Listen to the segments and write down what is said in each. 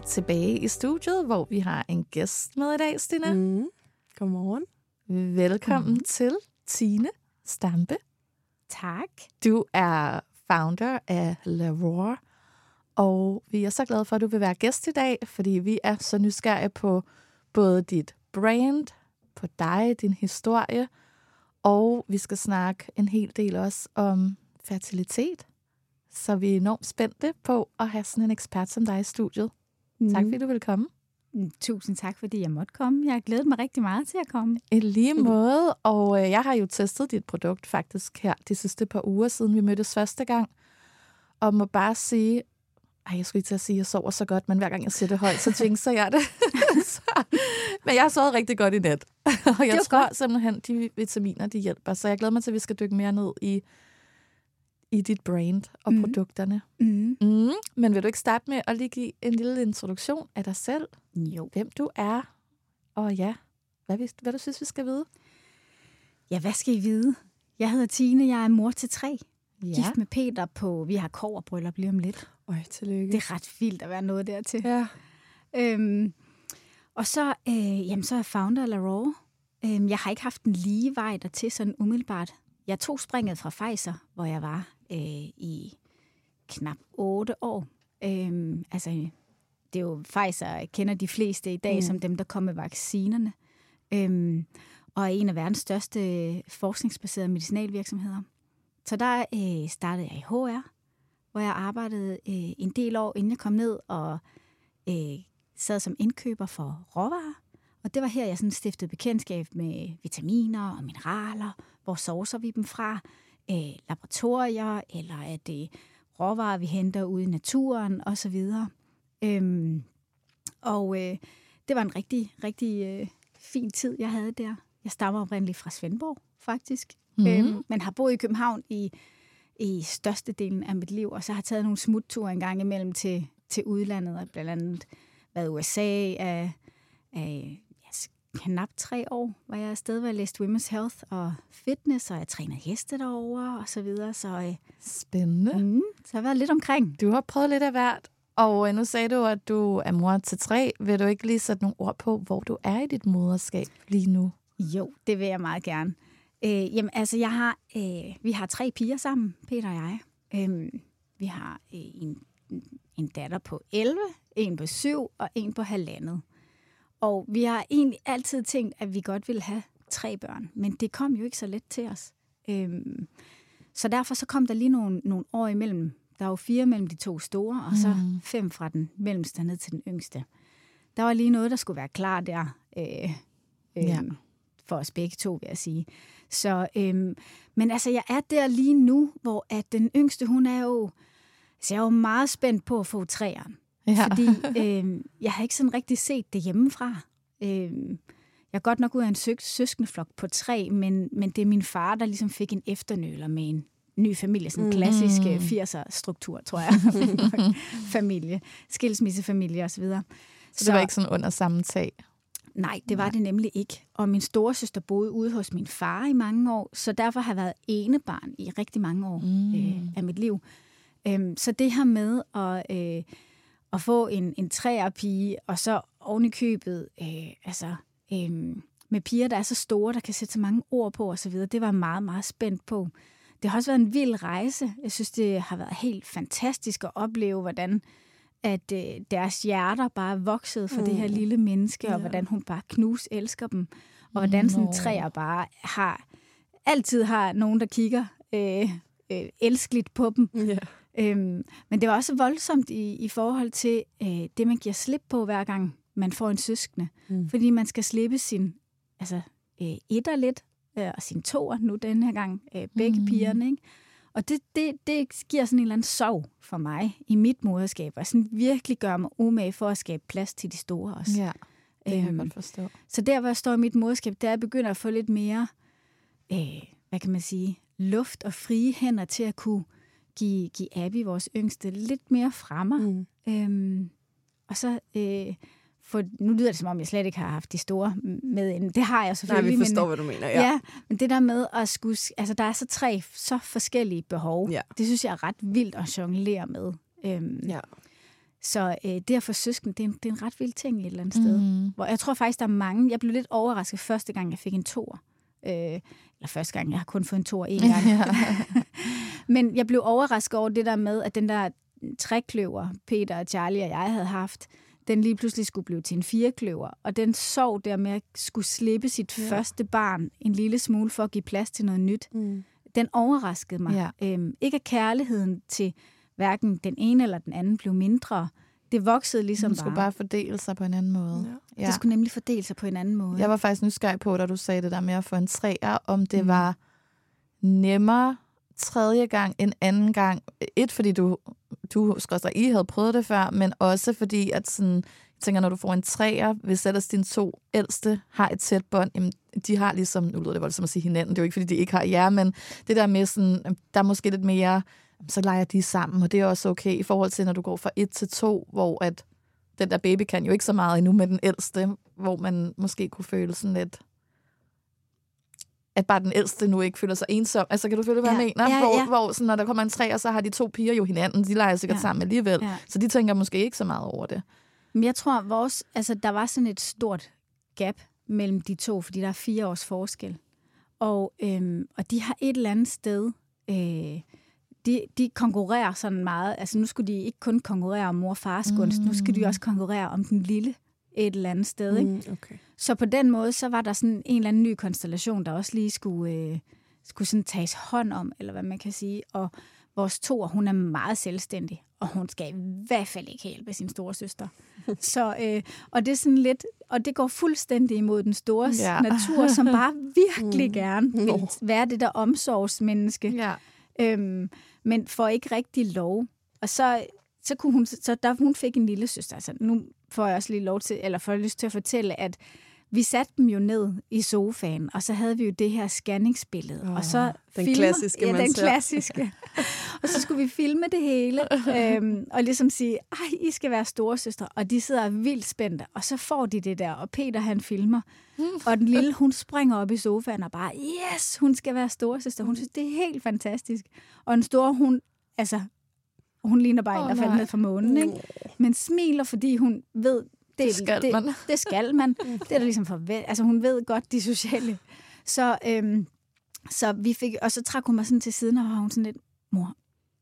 er tilbage i studiet, hvor vi har en gæst med i dag, Stine. Mm. Godmorgen. Velkommen mm. til Tine Stampe. Tak. Du er founder af Leroy, og vi er så glade for, at du vil være gæst i dag, fordi vi er så nysgerrige på både dit brand, på dig, din historie, og vi skal snakke en hel del også om fertilitet. Så vi er enormt spændte på at have sådan en ekspert som dig i studiet. Mm. Tak fordi du vil komme. Mm, Tusind tak, fordi jeg måtte komme. Jeg har glædet mig rigtig meget til at komme. I lige måde, og øh, jeg har jo testet dit produkt faktisk her de sidste par uger, siden vi mødtes første gang. Og må bare sige, ej, jeg skulle ikke til at sige, at jeg sover så godt, men hver gang jeg siger det højt, så jinxer jeg det. så, men jeg har sovet rigtig godt i nat. og jeg tror godt. simpelthen, de vitaminer, de hjælper. Så jeg glæder mig til, at vi skal dykke mere ned i, i dit brand og Mhm. produkterne. Mm. Mm. Men vil du ikke starte med at lige give en lille introduktion af dig selv? Jo. Hvem du er, og ja, hvad, vi, hvad du synes, vi skal vide? Ja, hvad skal I vide? Jeg hedder Tine, jeg er mor til tre. Ja. Gift med Peter på, vi har koverbryllup lige om lidt. Øj, tillykke. Det er ret vildt at være noget dertil. Ja. Øhm, og så, øh, jamen, så er jeg founder af LaRaw. Øhm, jeg har ikke haft en lige vej dertil sådan umiddelbart. Jeg tog springet fra Pfizer, hvor jeg var øh, i knap otte år. Øhm, altså, det er jo Pfizer, kender de fleste i dag mm. som dem, der kom med vaccinerne. Øhm, og er en af verdens største forskningsbaserede medicinalvirksomheder. Så der øh, startede jeg i HR, hvor jeg arbejdede øh, en del år, inden jeg kom ned og øh, sad som indkøber for råvarer. Og det var her, jeg sådan stiftede bekendtskab med vitaminer og mineraler. Hvor sourcer vi dem fra? Øh, laboratorier, eller er det råvarer, vi henter ude i naturen osv. Øhm, og øh, det var en rigtig, rigtig øh, fin tid, jeg havde der. Jeg stammer oprindeligt fra Svendborg, faktisk. Mhm. Øhm, men har boet i København i, i størstedelen af mit liv, og så har taget nogle smutture en gang imellem til, til udlandet, og blandt andet været i USA af, af knap tre år, hvor jeg afsted, hvor jeg læste Women's Health og Fitness, og jeg trænede heste derovre og så videre. Så, øh, Spændende. mm, så jeg har været lidt omkring. Du har prøvet lidt af hvert, Og øh, nu sagde du, at du er mor til tre. Vil du ikke lige sætte nogle ord på, hvor du er i dit moderskab lige nu? Jo, det vil jeg meget gerne. Øh, jamen, altså, jeg har, øh, vi har tre piger sammen, Peter og jeg. Øh, vi har øh, en, en datter på 11, en på 7 og en på halvandet. Og vi har egentlig altid tænkt, at vi godt ville have tre børn, men det kom jo ikke så let til os. Øhm, så derfor så kom der lige nogle, nogle år imellem. Der var jo fire mellem de to store, og så mm. fem fra den mellemste ned til den yngste. Der var lige noget, der skulle være klar der. Øh, øh, ja. For os begge to, vil jeg sige. Så, øh, men altså, jeg er der lige nu, hvor at den yngste, hun er jo... Så jeg er jo meget spændt på at få træeren. Ja. Fordi øh, jeg har ikke sådan rigtig set det hjemmefra. Øh, jeg er godt nok ud af en søskendeflok på tre, men, men det er min far, der ligesom fik en efternøler med en ny familie, sådan en klassisk mm. 80'er-struktur, tror jeg. familie, skilsmissefamilie osv. Så, så det var ikke sådan under samme tag? Nej, det var Nej. det nemlig ikke. Og min storesøster boede ude hos min far i mange år, så derfor har jeg været enebarn i rigtig mange år mm. øh, af mit liv. Øhm, så det her med at, øh, at få en, en træerpige, og så oven i købet, øh, altså øhm, med piger, der er så store, der kan sætte så mange ord på osv., det var meget, meget spændt på. Det har også været en vild rejse. Jeg synes, det har været helt fantastisk at opleve, hvordan at øh, deres hjerter bare er vokset for mm. det her mm. lille menneske, ja. og hvordan hun bare knus elsker dem, og hvordan sådan træer bare har altid har nogen, der kigger øh, øh, elskeligt på dem. Ja. Øhm, men det var også voldsomt i, i forhold til øh, det, man giver slip på hver gang man får en søskende. Mm. Fordi man skal slippe sin altså, øh, etter lidt, øh, og sin toer nu den her gang, øh, begge mm. pigerne. Ikke? Og det, det, det giver sådan en eller anden sorg for mig i mit moderskab, og sådan virkelig gør mig umage for at skabe plads til de store også. Ja, det kan jeg øhm, godt forstå. Så der, hvor jeg står i mit moderskab, der er jeg begynder at få lidt mere, øh, hvad kan man sige, luft og frie hænder til at kunne give, give Abby, vores yngste, lidt mere fremme. Mm. Øhm, og så øh, for nu lyder det som om, jeg slet ikke har haft de store med ind. Det har jeg selvfølgelig. Nej, vi forstår, men, hvad du mener. Ja. ja, men det der med at skulle... Altså, der er så tre så forskellige behov. Ja. Det synes jeg er ret vildt at jonglere med. Øhm, ja. Så øh, det at få søsken, det er, en, det er en ret vild ting et eller andet mm. sted. Mhm. Hvor jeg tror faktisk, der er mange... Jeg blev lidt overrasket første gang, jeg fik en tor. Øh, eller første gang, jeg har kun fået en tor en gang. Men jeg blev overrasket over det der med, at den der trækløver, Peter og Charlie og jeg havde haft, den lige pludselig skulle blive til en firekløver. Og den sov der med at skulle slippe sit ja. første barn en lille smule for at give plads til noget nyt. Mm. Den overraskede mig. Ja. Øhm, ikke at kærligheden til hverken den ene eller den anden blev mindre. Det voksede ligesom bare. Det skulle bare fordele sig på en anden måde. Ja. Ja. Det skulle nemlig fordele sig på en anden måde. Jeg var faktisk nysgerrig på, da du sagde det der med at få en træer, om det mm. var nemmere tredje gang en anden gang. Et, fordi du du skrøster, I havde prøvet det før, men også fordi, at sådan, jeg tænker, når du får en træer, hvis ellers dine to ældste har et tæt bånd, jamen, de har ligesom, nu lyder det voldsomt at sige hinanden, det er jo ikke, fordi de ikke har jer, men det der med sådan, der er måske lidt mere, så leger de sammen, og det er også okay i forhold til, når du går fra et til to, hvor at den der baby kan jo ikke så meget endnu med den ældste, hvor man måske kunne føle sådan lidt, at bare den ældste nu ikke føler sig ensom. Altså, kan du føle, hvad ja. jeg mener? Ja, hvor, ja. hvor sådan, når der kommer en tre, og så har de to piger jo hinanden. De leger sikkert ja. sammen alligevel. Ja. Så de tænker måske ikke så meget over det. Men jeg tror, vores, altså, der var sådan et stort gap mellem de to, fordi der er fire års forskel. Og, øhm, og de har et eller andet sted... Øh, de, de konkurrerer sådan meget. Altså nu skulle de ikke kun konkurrere om mor og fars gunst, mm. nu skal de også konkurrere om den lille et eller andet sted. Ikke? Mm, okay. Så på den måde, så var der sådan en eller anden ny konstellation, der også lige skulle, øh, skulle sådan tages hånd om, eller hvad man kan sige. Og vores to, hun er meget selvstændig, og hun skal i hvert fald ikke hjælpe sin store søster. Så, øh, og det er sådan lidt, og det går fuldstændig imod den store ja. natur, som bare virkelig mm. gerne vil være det der omsorgsmenneske. Ja. Øhm, men får ikke rigtig lov. Og så, så kunne hun, så da hun fik en lille søster, altså nu får jeg også lige lov til, eller får lyst til at fortælle, at vi satte dem jo ned i sofaen, og så havde vi jo det her scanningsbillede. Oh, og så den filmer, klassiske, ja, den klassiske. og så skulle vi filme det hele, øhm, og ligesom sige, ej, I skal være storesøster. Og de sidder vildt spændte, og så får de det der, og Peter han filmer. og den lille, hun springer op i sofaen og bare, yes, hun skal være storesøster. Hun synes, det er helt fantastisk. Og den store, hun, altså, hun ligner bare oh, en, der faldt ned fra månen, ikke? Men smiler, fordi hun ved, det, Det skal man. Det, det skal man. Det er der ligesom forvent. Altså, hun ved godt de sociale. Så, øhm, så vi fik, og så trak hun mig sådan til siden, og var hun sådan lidt, mor,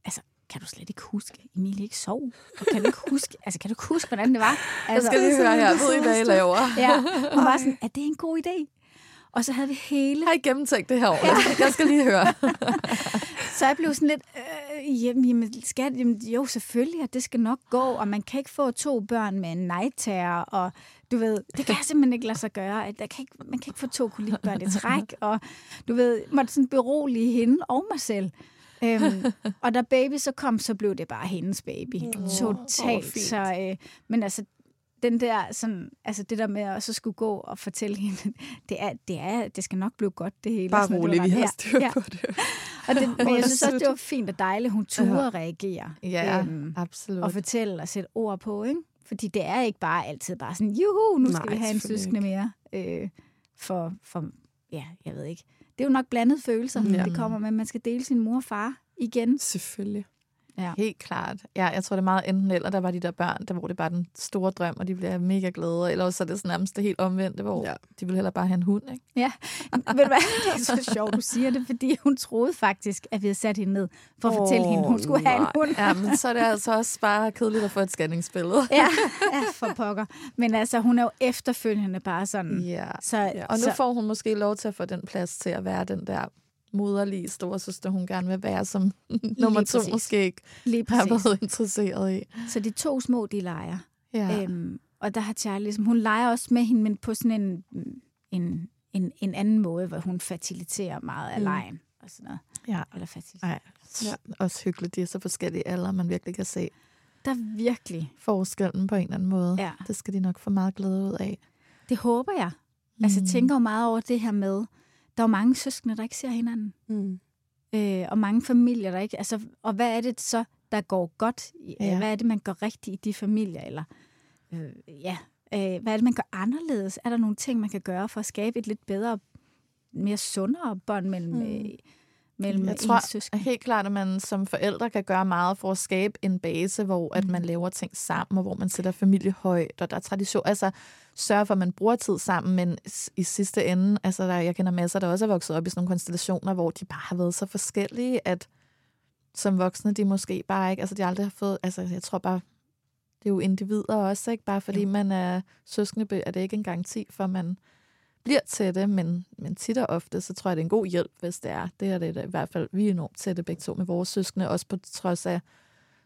altså, kan du slet ikke huske, Emilie ikke sov? Og kan du ikke huske, altså, kan du ikke huske, hvordan det var? Jeg Altså, skal lige høre her. Ved I, hvad I laver? Ja, hun var sådan, er det en god idé? Og så havde vi hele... Har I gennemtænkt det her ordentligt? Jeg skal lige høre. Så jeg blev sådan lidt, øh, jamen, jamen, skat, jamen, jo selvfølgelig, at det skal nok gå, og man kan ikke få to børn med en nejtager, og du ved, det kan simpelthen ikke lade sig gøre. At der kan ikke, man kan ikke få to kolikbørn i træk, og du ved, måtte sådan berolige hende og mig selv. Øhm, og da baby så kom, så blev det bare hendes baby. Åh, Totalt. fint. så, øh, men altså, den der, sådan, altså det der med at så skulle gå og fortælle hende, det, er, det, er, det skal nok blive godt, det hele. Bare Sådan, rolig, vi har ja, styr ja. på det. Og det, men er jeg synes også, det var fint og dejligt, hun turde at reagere. Ja, Øhm, absolut. og fortælle og sætte ord på, ikke? Fordi det er ikke bare altid bare sådan, juhu, nu skal Nej, vi have en søskende mere. Øh, for, for, ja, jeg ved ikke. Det er jo nok blandede følelser, Ja. det kommer med, man skal dele sin mor og far igen. Selvfølgelig. Ja. Helt klart. Ja, jeg tror, det er meget enten eller, der var de der børn, der hvor det bare den store drøm, og de bliver mega glade. Eller så er det sådan nærmest det helt omvendte, hvor ja. De vil heller bare have en hund, ikke? Ja, ved du hvad, det er så sjovt, du siger det, fordi hun troede faktisk, at vi havde sat hende ned for at Åh, fortælle hende, at hun skulle have en nej. hund. Ja, men så er det altså også bare kedeligt at få et scanningsbillede. Ja, ja, for pokker. Men altså, hun er jo efterfølgende bare sådan. Ja. Så, Ja. Og nu så, får hun måske lov til at få den plads til at være den der moderlige store søster, hun gerne vil være, som nummer to præcis. måske ikke lige har været interesseret i. Så de to små, de leger. Ja. Øhm, og der har Charlie ligesom, hun leger også med hende, men på sådan en, en, en, en anden måde, hvor hun faciliterer meget af Mm. lejen. Og sådan noget. ja. Eller faciliterer. Ej, ja. også hyggeligt. De er så forskellige alder, man virkelig kan se Der er virkelig, forskellen på en eller anden måde. Ja. Det skal de nok få meget glæde ud af. det håber jeg. Mm. Altså, jeg tænker jo meget over det her med, der er mange søskende, der ikke ser hinanden. Mm. Øh, og mange familier, der ikke... Altså, og hvad er det så, der går godt? Ja. Ja. Hvad er det, man gør rigtigt i de familier? Eller, øh, ja, øh, hvad er det, man gør anderledes? Er der nogle ting, man kan gøre for at skabe et lidt bedre, mere sundere bånd mellem, Mm. øh, mellem Jeg tror søskende? helt klart, at man som forældre kan gøre meget for at skabe en base, hvor at man laver ting sammen, og hvor man sætter familie højt, og der er tradition. Altså, sørge for, at man bruger tid sammen, men i sidste ende, altså, der, jeg kender masser, der også er vokset op i sådan nogle konstellationer, hvor de bare har været så forskellige, at som voksne, de måske bare ikke, altså de aldrig har fået, altså jeg tror bare, det er jo individer også, ikke? Bare fordi Jo. man er søskende, er det ikke en garanti for, at man bliver tætte, men, men tit og ofte, så tror jeg, det er en god hjælp, hvis det er. Det er det i hvert fald, vi er enormt tætte begge to med vores søskende, også på trods af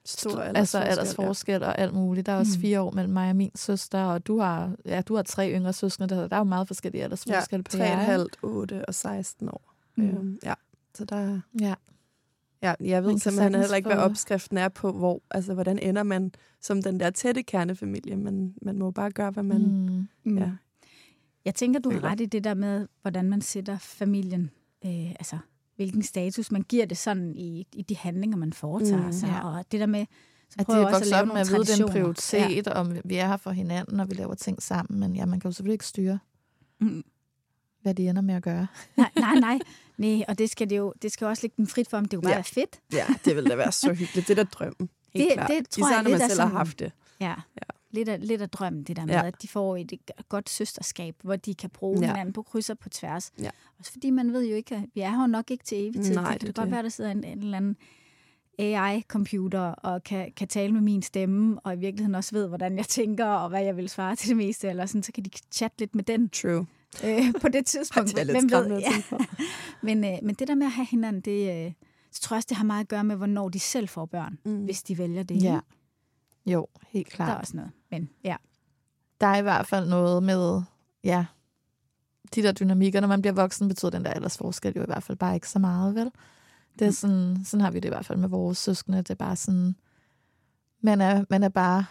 Stor altså aldersforskel, aldersforskel og alt muligt. Der er også Mm. fire år mellem mig og min søster, og du har, ja, du har tre yngre søskende, der, der er jo meget forskellige Ja, aldersforskel på jer. 3,5, 8 og 16 år. Mm. Øhm, ja, så der... Ja. Ja, jeg ved Man simpelthen heller ikke, hvad opskriften er på, hvor, altså, hvordan ender man som den der tætte kernefamilie. Men man må bare gøre, hvad man... Mm. Mm. Ja. Jeg tænker, du har ret i det der med, hvordan man sætter familien, øh, altså hvilken status man giver det sådan i, i de handlinger, man foretager Mm, sig. ja. Og det der med, så At de prøver er vokset op med at vide, det en traditioner. prioritet, ja. og vi er her for hinanden, og vi laver ting sammen, men ja, man kan jo selvfølgelig ikke styre, Mm. hvad de ender med at gøre. Nej, nej, nej. Nej, og det skal, det jo, det skal jo også ligge dem frit for, om det kunne Ja. være fedt. Ja, det vil da være så hyggeligt. Det er da drømmen. Helt Det- klart. det tror Især jeg når man selv har haft det. Ja. Ja. Lidt, af, lidt af drømmen, det der med, Ja. at de får et godt søsterskab, hvor de kan bruge Ja. hinanden på kryds og på tværs. Ja. Også fordi man ved jo ikke, at vi er her jo nok ikke til evig tid. Nej, det kan det det er godt det. være, der sidder en, en eller anden AI-computer og kan, kan tale med min stemme, og i virkeligheden også ved, hvordan jeg tænker, og hvad jeg vil svare til det meste, eller sådan, så kan de chatte lidt med den True. øh, på det tidspunkt. Det er lidt ved? Ja. Men, øh, men det der med at have hinanden, det, øh, så tror jeg også, det har meget at gøre med, hvornår de selv får børn, Mm. hvis de vælger det. Ja. Jo, helt Der er klart. også noget. Men ja. Der er i hvert fald noget med, ja, de der dynamikker, når man bliver voksen, betyder den der aldersforskel jo i hvert fald bare ikke så meget, vel? Det er Mm. sådan, sådan har vi det i hvert fald med vores søskende. Det er bare sådan, man er, man er bare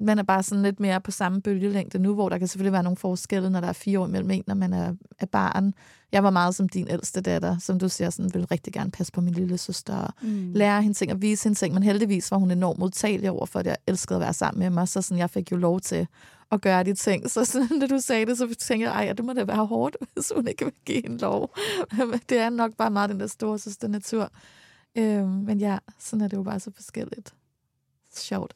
man er bare sådan lidt mere på samme bølgelængde nu, hvor der kan selvfølgelig være nogle forskelle, når der er fire år mellem en, når man er, er barn. Jeg var meget som din ældste datter, som du siger, sådan, vil rigtig gerne passe på min lille søster og Mm. lære hende ting og vise hende ting, men heldigvis var hun enormt modtagelig over for det. Jeg elskede at være sammen med mig, så sådan, jeg fik jo lov til at gøre de ting. Så sådan, da du sagde det, så tænkte jeg, ej, det må da være hårdt, hvis hun ikke vil give hende lov. Det er nok bare meget den der store søster natur. Øhm, men ja, sådan er det jo bare så forskelligt. Sjovt.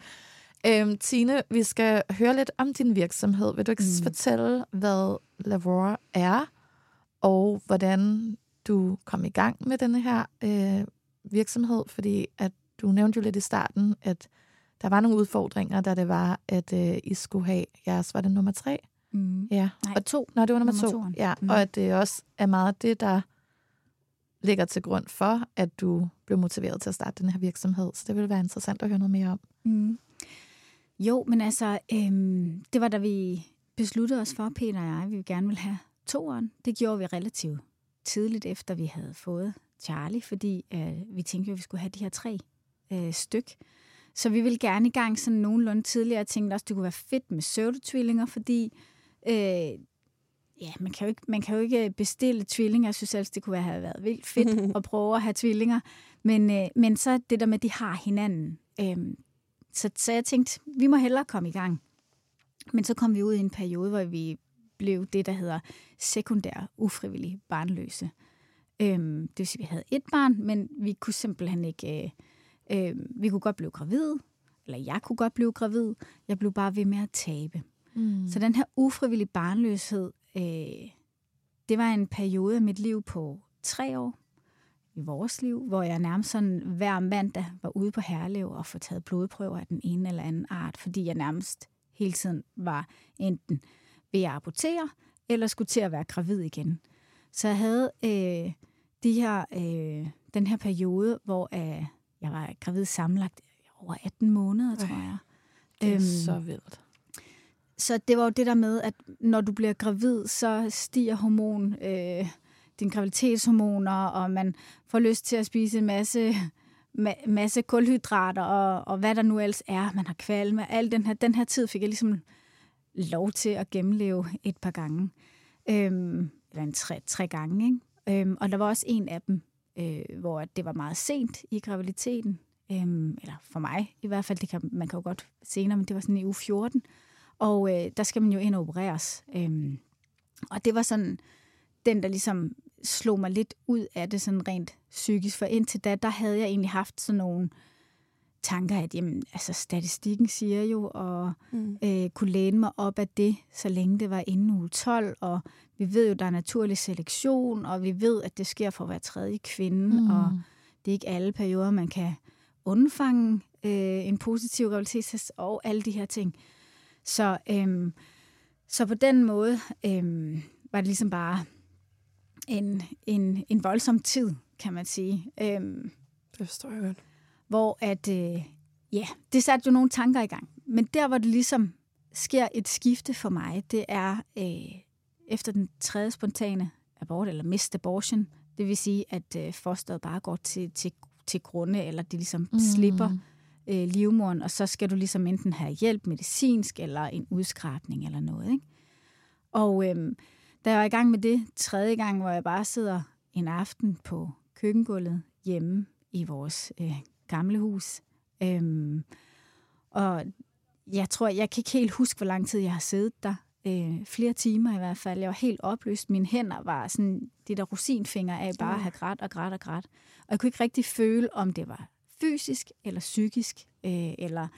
Øhm, Tine, vi skal høre lidt om din virksomhed. Vil du ikke mm. fortælle, hvad Lavora er, og hvordan du kom i gang med denne her øh, virksomhed? Fordi at du nævnte jo lidt i starten, at der var nogle udfordringer, da det var, at øh, I skulle have jeres, var det nummer tre? Mm. Ja. Nej, og, to. Nå, det var nummer, Nummer to. Ja, Mm. og at det også er meget det, der ligger til grund for, at du blev motiveret til at starte den her virksomhed. Så det ville være interessant at høre noget mere om. Mm. Jo, men altså, øhm, det var da vi besluttede os for, Peter og jeg, at vi gerne ville have toeren. Det gjorde vi relativt tidligt efter, vi havde fået Charlie, fordi øh, vi tænkte, at vi skulle have de her tre øh, styk. Så vi ville gerne i gang sådan nogenlunde tidligere. Jeg tænkte også, det kunne være fedt med pseudotvillinger, fordi øh, ja, man, kan jo ikke, man kan jo ikke bestille tvillinger. Jeg synes altså, det kunne være, have været vildt fedt at prøve at have tvillinger. Men, øh, men så det der med, at de har hinanden. Øh, så, så jeg tænkte, vi må hellere komme i gang. Men så kom vi ud i en periode, hvor vi blev det, der hedder sekundær ufrivillig barnløse. Øhm, det vil sige, at vi havde et barn, men vi kunne simpelthen ikke... Øh, øh, vi kunne godt blive gravid, eller jeg kunne godt blive gravid. Jeg blev bare ved med at tabe. Mm. Så den her ufrivillige barnløshed, øh, det var en periode af mit liv på tre år i vores liv, hvor jeg nærmest sådan hver mandag var ude på Herlev og få taget blodprøver af den ene eller anden art, fordi jeg nærmest hele tiden var enten ved at abortere, eller skulle til at være gravid igen. Så jeg havde øh, de her, øh, den her periode, hvor øh, jeg var gravid sammenlagt over 18 måneder, tror jeg. Det er Øhm, så vildt. så det var jo det der med, at når du bliver gravid, så stiger hormon, øh, dine graviditetshormoner, og man får lyst til at spise en masse, ma- masse kulhydrater, og, og hvad der nu ellers er. Man har kvalme. Al den her, den her tid fik jeg ligesom lov til at gennemleve et par gange. Øhm, eller en tre, tre gange, ikke? Øhm, og der var også en af dem, øh, hvor det var meget sent i graviditeten. Øhm, eller for mig i hvert fald, det kan, man kan jo godt senere, men det var sådan i uge 14. Og øh, der skal man jo ind og opereres. Øhm, og det var sådan den, der ligesom slog mig lidt ud af det sådan rent psykisk. For indtil da, der havde jeg egentlig haft sådan nogle tanker, at jamen, altså, statistikken siger jo, og Mm. øh, kunne læne mig op af det, så længe det var inden uge 12. Og vi ved jo, der er naturlig selektion, og vi ved, at det sker for hver tredje kvinde. Mm. Og det er ikke alle perioder, man kan undfange øh, en positiv graviditetstest og alle de her ting. Så, øhm, så på den måde øhm, var det ligesom bare en, en, en voldsom tid, kan man sige. Øhm, Det forstår jeg godt. hvor at, øh, ja, det satte jo nogle tanker i gang. Men der, hvor det ligesom sker et skifte for mig, det er øh, efter den tredje spontane abort, eller missed abortion. Det vil sige, at øh, fosteret bare går til, til, til grunde, eller det ligesom mm. slipper øh, livmoren, og så skal du ligesom enten have hjælp medicinsk, eller en udskrabning, eller noget. Ikke? Og øhm, da jeg var i gang med det tredje gang, hvor jeg bare sidder en aften på køkkengulvet hjemme i vores øh, gamle hus, øhm, og jeg tror, jeg kan ikke helt huske, hvor lang tid jeg har siddet der. Øh, flere timer i hvert fald. Jeg var helt opløst. Mine hænder var sådan de der rosinfingre af bare at have grædt og grædt og grædt. Og jeg kunne ikke rigtig føle, om det var fysisk eller psykisk. Øh, eller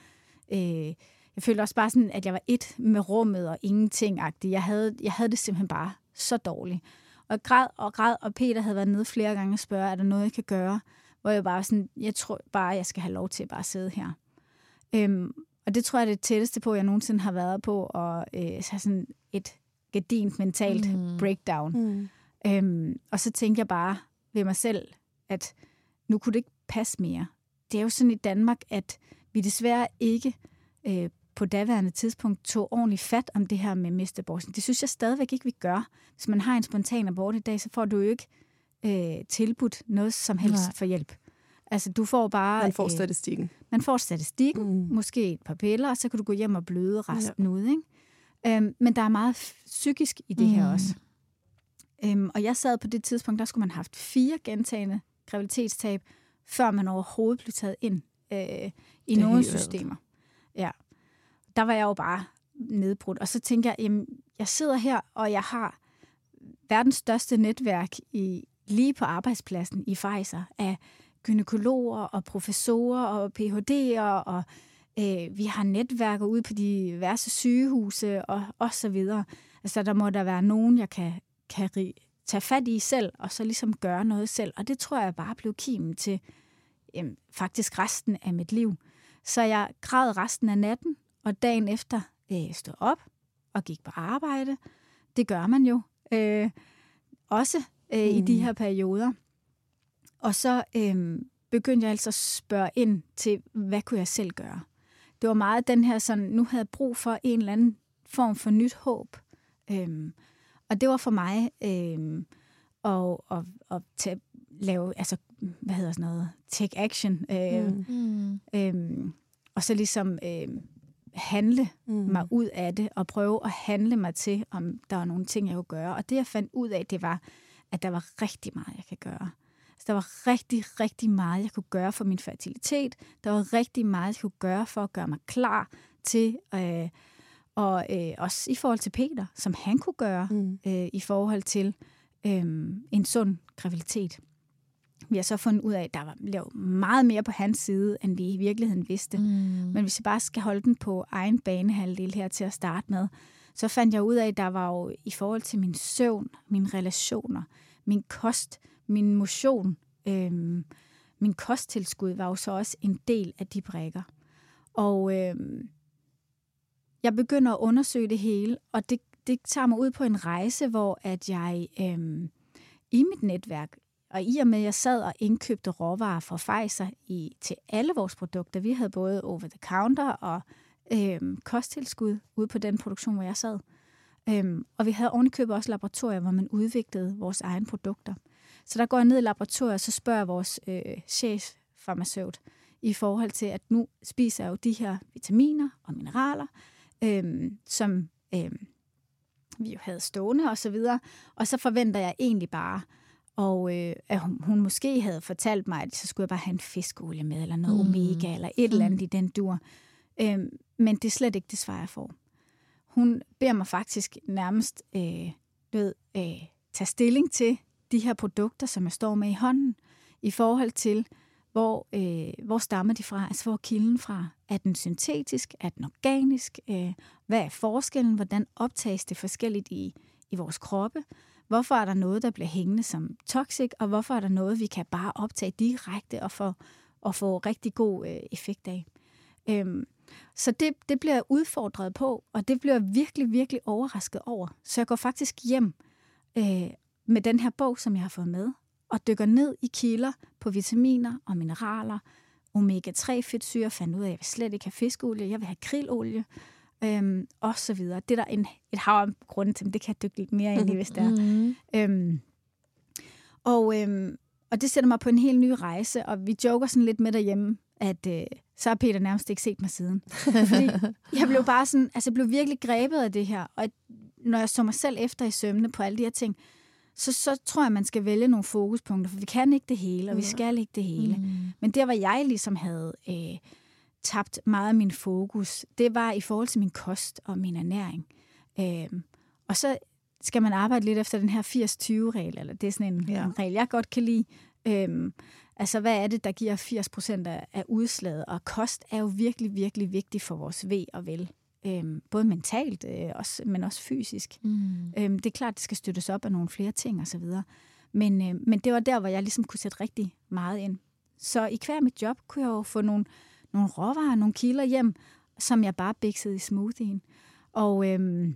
øh, jeg følte også bare sådan, at jeg var et med rummet og ingenting -agtig. Jeg havde, jeg havde det simpelthen bare så dårligt. Og jeg græd og græd, og Peter havde været nede flere gange og spørge, er der noget, jeg kan gøre? Hvor jeg bare sådan, jeg tror bare, jeg skal have lov til at bare sidde her. Øhm, og det tror jeg er det tætteste på, jeg nogensinde har været på, at øh, have sådan et gedint mentalt mm. breakdown. Mm. Øhm, og så tænker jeg bare ved mig selv, at nu kunne det ikke passe mere. Det er jo sådan i Danmark, at vi desværre ikke øh, på daværende tidspunkt tog ordentligt fat om det her med mistaborten. Det synes jeg stadigvæk ikke, vi gør. Hvis man har en spontan abort i dag, så får du jo ikke øh, tilbudt noget som helst Nej. for hjælp. Altså, du får bare... Man får øh, statistikken. man får statistikken, Mm. måske et par piller, og så kan du gå hjem og bløde resten ja. ud. Ikke? Øhm, men der er meget psykisk i det mm. her også. Øhm, og jeg sad på det tidspunkt, der skulle man have haft fire gentagende graviditetstab, før man overhovedet blev taget ind øh, i nogle systemer. Der var jeg jo bare nedbrudt. Og så tænkte jeg, jamen, jeg sidder her, og jeg har verdens største netværk i, lige på arbejdspladsen i Pfizer af gynekologer og professorer og Ph.D.'er, og øh, vi har netværker ude på de diverse sygehuse og, og så videre. Altså, der må der være nogen, jeg kan, kan tage fat i selv, og så ligesom gøre noget selv. Og det tror jeg bare blev kimen til jamen, faktisk resten af mit liv. Så jeg græd resten af natten, og dagen efter øh, stod op og gik på arbejde. Det gør man jo. Øh, også øh, mm. i de mm. her perioder. Og så øh, begyndte jeg altså at spørge ind til, hvad kunne jeg selv gøre? Det var meget den her sådan, nu havde jeg brug for en eller anden form for nyt håb. Øh, og det var for mig øh, at, at, at tage, lave, altså, hvad hedder sådan noget, take action. Øh, mm. øh, og så ligesom øh, handle mm. mig ud af det, og prøve at handle mig til, om der var nogle ting, jeg kunne gøre. Og det, jeg fandt ud af, det var, at der var rigtig meget, jeg kan gøre. Så der var rigtig, rigtig meget, jeg kunne gøre for min fertilitet. Der var rigtig meget, jeg kunne gøre for at gøre mig klar til, øh, og øh, også i forhold til Peter, som han kunne gøre mm. øh, i forhold til øh, en sund graviditet. Vi har så fundet ud af, at der var meget mere på hans side, end vi i virkeligheden vidste. Mm. Men hvis vi bare skal holde den på egen banehalvdel her til at starte med, så fandt jeg ud af, at der var jo i forhold til min søvn, mine relationer, min kost, min motion, øhm, min kosttilskud var jo så også en del af de brækker. Og øhm, jeg begynder at undersøge det hele, og det, det tager mig ud på en rejse, hvor at jeg øhm, i mit netværk og i og med, at jeg sad og indkøbte råvarer fra Pfizer i, til alle vores produkter, vi havde både over-the-counter og øhm, kosttilskud ude på den produktion, hvor jeg sad. Øhm, og vi havde ovenikøbet også laboratorier, hvor man udviklede vores egne produkter. Så der går jeg ned i laboratoriet, og så spørger vores øh, cheffarmaceut i forhold til, at nu spiser jeg jo de her vitaminer og mineraler, øhm, som øhm, vi jo havde stående og så videre. Og så forventer jeg egentlig bare, og øh, at hun, hun måske havde fortalt mig, at så skulle jeg bare have en fiskolie med, eller noget mm. omega, eller et mm. eller andet i den dur. Øh, men det er slet ikke det svar, jeg får. Hun beder mig faktisk nærmest øh, ved, øh, tage stilling til de her produkter, som jeg står med i hånden, i forhold til, hvor, øh, hvor stammer de fra? Altså, hvor er kilden fra? Er den syntetisk? Er den organisk? Øh, hvad er forskellen? Hvordan optages det forskelligt i, i vores kroppe? Hvorfor er der noget, der bliver hængende som toxic, og hvorfor er der noget, vi kan bare optage direkte og få, og få rigtig god øh, effekt af? Øhm, så det, det bliver jeg udfordret på, og det bliver jeg virkelig, virkelig overrasket over. Så jeg går faktisk hjem øh, med den her bog, som jeg har fået med, og dykker ned i kilder på vitaminer og mineraler, omega-3-fedtsyre, fandt ud af, at jeg vil slet ikke have fiskolie, jeg vil have krillolie, øhm, og så videre. Det er der en, et hav af grunde til, men det kan jeg dykke lidt mere ind i, hvis der er. Mm. Øhm, og, øhm, og det sætter mig på en helt ny rejse, og vi joker sådan lidt med derhjemme, at øh, så har Peter nærmest ikke set mig siden. Fordi jeg blev bare sådan, altså jeg blev virkelig grebet af det her, og når jeg så mig selv efter i sømne på alle de her ting, så, så tror jeg, man skal vælge nogle fokuspunkter, for vi kan ikke det hele, og vi skal ikke det hele. Mm. Men der, hvor jeg ligesom havde øh, tabt meget af min fokus, det var i forhold til min kost og min ernæring. Øhm, og så skal man arbejde lidt efter den her 80-20-regel, eller det er sådan en, ja. en regel, jeg godt kan lide. Øhm, altså, hvad er det, der giver 80 procent af, af udslaget? Og kost er jo virkelig, virkelig vigtig for vores ved og vel. Øhm, både mentalt, øh, også, men også fysisk. Mm. Øhm, det er klart, det skal støttes op af nogle flere ting osv. Men, øh, men det var der, hvor jeg ligesom kunne sætte rigtig meget ind. Så i hver mit job kunne jeg jo få nogle nogle råvarer, nogle kilder hjem, som jeg bare biksede i smoothien. Og, øhm,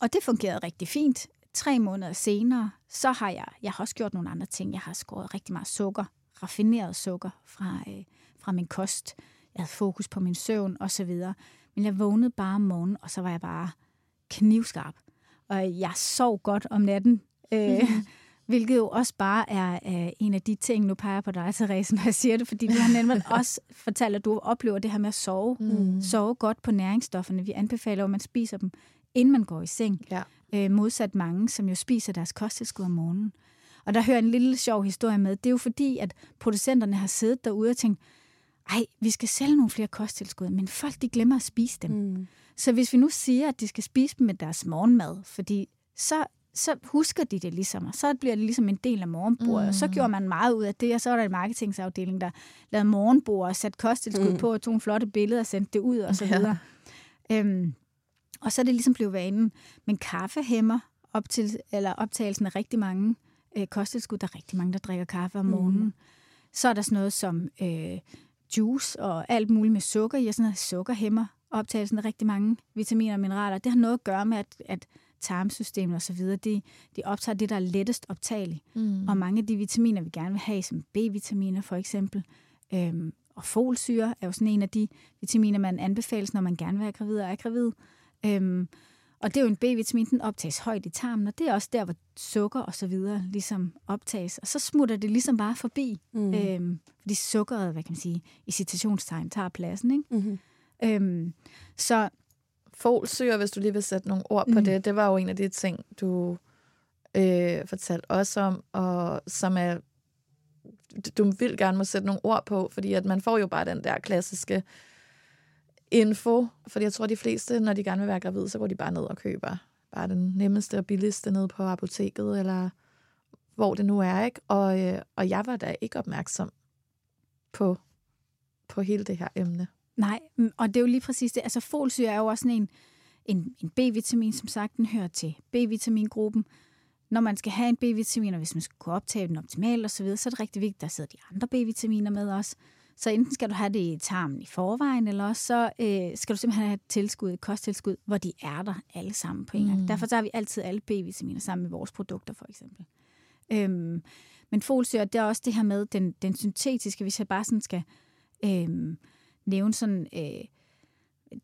og det fungerede rigtig fint. Tre måneder senere, så har jeg, jeg har også gjort nogle andre ting. Jeg har skåret rigtig meget sukker, raffineret sukker fra, øh, fra min kost. Jeg havde fokus på min søvn og så videre. Men jeg vågnede bare om morgenen, og så var jeg bare knivskarp. Og jeg sov godt om natten. Øh, Hvilket jo også bare er uh, en af de ting, nu peger på dig, Therese, når jeg siger det, fordi du har nemlig også fortalt, at du oplever det her med at sove. Mm. Sove godt på næringsstofferne. Vi anbefaler at man spiser dem, inden man går i seng. Ja. Uh, modsat mange, som jo spiser deres kosttilskud om morgenen. Og der hører en lille sjov historie med. Det er jo fordi, at producenterne har siddet derude og tænkt, ej, vi skal sælge nogle flere kosttilskud, men folk de glemmer at spise dem. Mm. Så hvis vi nu siger, at de skal spise dem med deres morgenmad, fordi så så husker de det ligesom, og så bliver det ligesom en del af morgenbordet. Mm. Og så gjorde man meget ud af det, og så var der en marketingsafdeling, der lavede morgenbord og satte kosttilskud mm. på, og tog nogle flotte billeder og sendte det ud, og så videre. Ja. Øhm, og så er det ligesom blevet vanen. Men kaffe hæmmer op til, eller optagelsen af rigtig mange øh, kosttilskud. Der er rigtig mange, der drikker kaffe om morgenen. Mm. Så er der sådan noget som øh, juice og alt muligt med sukker i, og sådan noget sukker hæmmer optagelsen af rigtig mange vitaminer og mineraler. Det har noget at gøre med, at, at tarmsystemet og så videre, de, de optager det, der er lettest optageligt. Mm. Og mange af de vitaminer, vi gerne vil have, som B-vitaminer for eksempel, øhm, og folsyre er jo sådan en af de vitaminer, man anbefales, når man gerne vil være gravid og er gravid. Øhm, og det er jo en B-vitamin, den optages højt i tarmen, og det er også der, hvor sukker og så videre ligesom optages. Og så smutter det ligesom bare forbi, mm. øhm, fordi sukkeret, hvad kan man sige, i citationstegn tager pladsen. Ikke? Mm-hmm. Øhm, så folsyre, hvis du lige vil sætte nogle ord på mm. det, det var jo en af de ting, du øh, fortalte os om, og som er, du vil gerne må sætte nogle ord på, fordi at man får jo bare den der klassiske info, fordi jeg tror, de fleste, når de gerne vil være gravide, så går de bare ned og køber bare den nemmeste og billigste ned på apoteket, eller hvor det nu er, ikke? Og, øh, og jeg var da ikke opmærksom på, på hele det her emne. Nej, mm, og det er jo lige præcis det. Altså folsyre er jo også sådan en, en, en B-vitamin, som sagt, den hører til B-vitamingruppen. Når man skal have en B-vitamin, og hvis man skal kunne optage den optimalt osv., så, videre, så er det rigtig vigtigt, at der sidder de andre B-vitaminer med også. Så enten skal du have det i tarmen i forvejen, eller også så øh, skal du simpelthen have et tilskud, et kosttilskud, hvor de er der alle sammen på en gang. Mm. Derfor tager vi altid alle B-vitaminer sammen med vores produkter, for eksempel. Øhm, men folsyre, det er også det her med den, den syntetiske, hvis jeg bare sådan skal øhm, nævne sådan øh,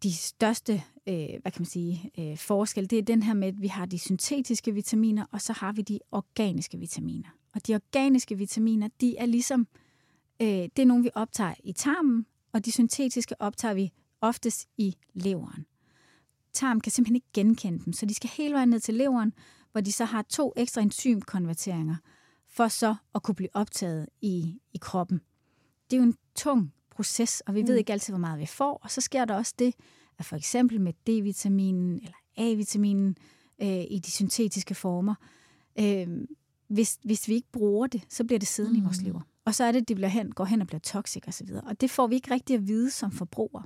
de største øh, hvad kan man sige, øh, forskel, det er den her med, at vi har de syntetiske vitaminer, og så har vi de organiske vitaminer. Og de organiske vitaminer, de er ligesom, øh, det er nogle, vi optager i tarmen, og de syntetiske optager vi oftest i leveren. Tarmen kan simpelthen ikke genkende dem, så de skal hele vejen ned til leveren, hvor de så har to ekstra enzymkonverteringer, for så at kunne blive optaget i, i kroppen. Det er jo en tung proces, og vi mm. ved ikke altid, hvor meget vi får. Og så sker der også det, at for eksempel med D-vitaminen eller A-vitaminen øh, i de syntetiske former, øh, hvis, hvis vi ikke bruger det, så bliver det siddende mm. i vores mm. lever. Og så er det, at det bliver hen, går hen og bliver toxic osv. Og, og det får vi ikke rigtig at vide som forbruger.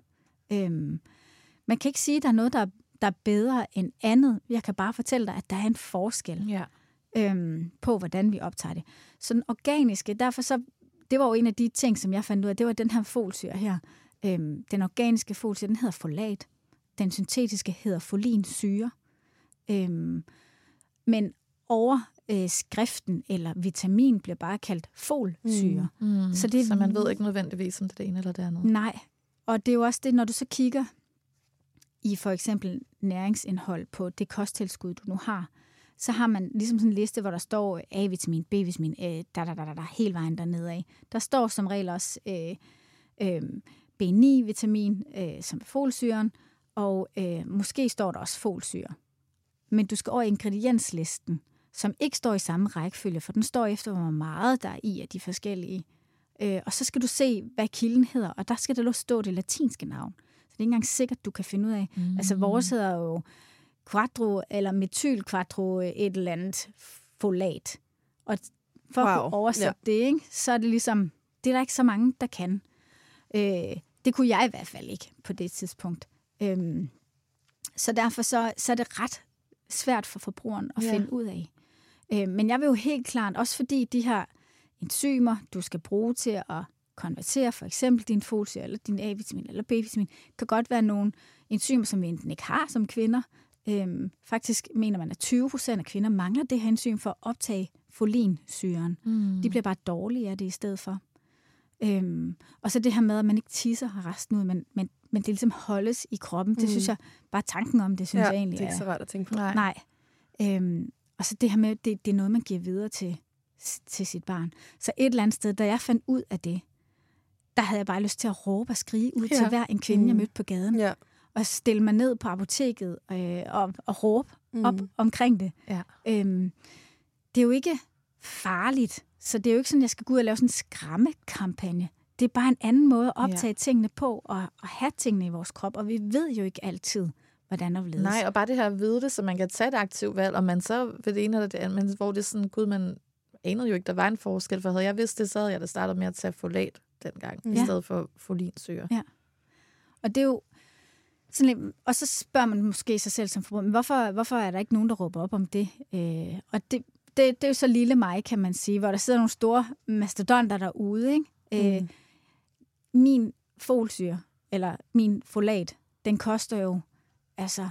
Øh, man kan ikke sige, at der er noget, der er, der er bedre end andet. Jeg kan bare fortælle dig, at der er en forskel. Ja øhm, på, hvordan vi optager det. Så den organiske, derfor så det var jo en af de ting, som jeg fandt ud af, det var den her folsyre her. Øhm, den organiske folsyre, den hedder folat. Den syntetiske hedder folinsyre. Øhm, men over øh, skriften eller vitamin bliver bare kaldt folsyre. Mm, mm, så, det, så man ved ikke nødvendigvis, om det er det ene eller det andet. Nej, og det er jo også det, når du så kigger i for eksempel næringsindhold på det kosttilskud, du nu har, så har man ligesom sådan en liste, hvor der står A-vitamin, B-vitamin, øh, da, da, da, da, da, hele vejen dernede af. Der står som regel også øh, øh, B9-vitamin, øh, som er folsyren, og øh, måske står der også folsyre. Men du skal over i ingredienslisten, som ikke står i samme rækkefølge, for den står efter, hvor meget der er i af de forskellige. Øh, og så skal du se, hvad kilden hedder, og der skal der stå det latinske navn. Så det er ikke engang sikkert, du kan finde ud af. Mm. Altså, vores hedder jo quattro eller metyl quattro et eller andet folat. Og for wow. at kunne oversætte ja. det, ikke, så er det ligesom, det er der ikke så mange, der kan. Øh, det kunne jeg i hvert fald ikke på det tidspunkt. Øh, så derfor så, så er det ret svært for forbrugeren at ja. finde ud af. Øh, men jeg vil jo helt klart, også fordi de her enzymer, du skal bruge til at konvertere for eksempel din folsyre eller din A-vitamin eller B-vitamin, kan godt være nogle enzymer, som vi enten ikke har som kvinder, Øhm, faktisk mener man, at 20 procent af kvinder mangler det her enzym for at optage folinsyren. Mm. De bliver bare dårlige af det i stedet for. Øhm, og så det her med, at man ikke tisser resten ud, men, men, men det ligesom holdes i kroppen. Det mm. synes jeg, bare tanken om det, synes ja, jeg egentlig det er ikke så rart at tænke på. Nej. Nej. Øhm, og så det her med, det, det er noget, man giver videre til, til sit barn. Så et eller andet sted, da jeg fandt ud af det, der havde jeg bare lyst til at råbe og skrige ud ja. til hver en kvinde, mm. jeg mødte på gaden. Ja at stille mig ned på apoteket øh, og, og råbe mm. op omkring det. Ja. Øhm, det er jo ikke farligt, så det er jo ikke sådan, at jeg skal gå ud og lave sådan en skræmmekampagne. Det er bare en anden måde at optage ja. tingene på og, og have tingene i vores krop, og vi ved jo ikke altid, hvordan og hvorledes. Nej, og bare det her at vide det, så man kan tage et aktivt valg, og man så ved det ene eller det andet, men hvor det er sådan, gud, man anede jo ikke, der var en forskel, for havde jeg vidst det, så havde jeg da startet med at tage folat dengang, ja. i stedet for folinsyre. Ja. Og det er jo sådan og så spørger man måske sig selv som forbruger, men hvorfor, hvorfor er der ikke nogen, der råber op om det? Øh, og det, det, det er jo så lille mig, kan man sige, hvor der sidder nogle store mastodonter derude. Ikke? Øh, mm. min folsyre, eller min folat, den koster jo altså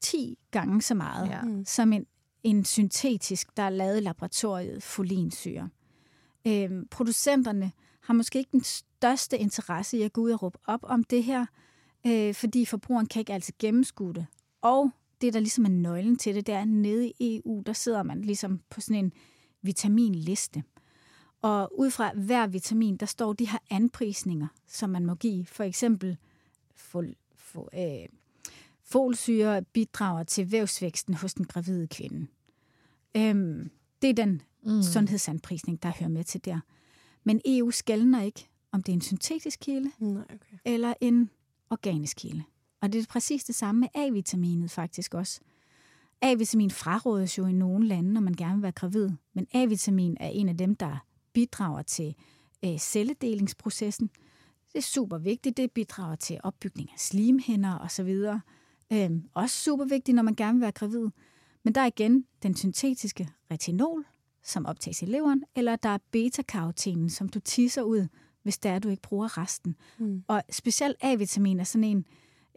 10 gange så meget ja. som en, en syntetisk, der er lavet i laboratoriet folinsyre. Øh, producenterne har måske ikke den største interesse i at gå ud og råbe op om det her, øh, fordi forbrugeren kan ikke altid gennemskue det. Og det, der ligesom er nøglen til det, det er, at nede i EU, der sidder man ligesom på sådan en vitaminliste. Og ud fra hver vitamin, der står de her anprisninger, som man må give. For eksempel fol, fol, øh, folsyre bidrager til vævsvæksten hos den gravide kvinde. Øhm, det er den mm. sundhedsanprisning, der hører med til der. Men EU skældner ikke, om det er en syntetisk kilde Nej, okay. eller en organisk kilde. Og det er præcis det samme med A-vitaminet faktisk også. A-vitamin frarådes jo i nogle lande, når man gerne vil være gravid. Men A-vitamin er en af dem, der bidrager til øh, celledelingsprocessen. Det er super vigtigt. Det bidrager til opbygning af slimhinder osv. Øh, også super vigtigt, når man gerne vil være gravid. Men der er igen den syntetiske retinol, som optages i leveren, eller der er beta-karotenen, som du tisser ud, hvis det er, du ikke bruger resten. Mm. Og specielt A-vitamin er sådan en,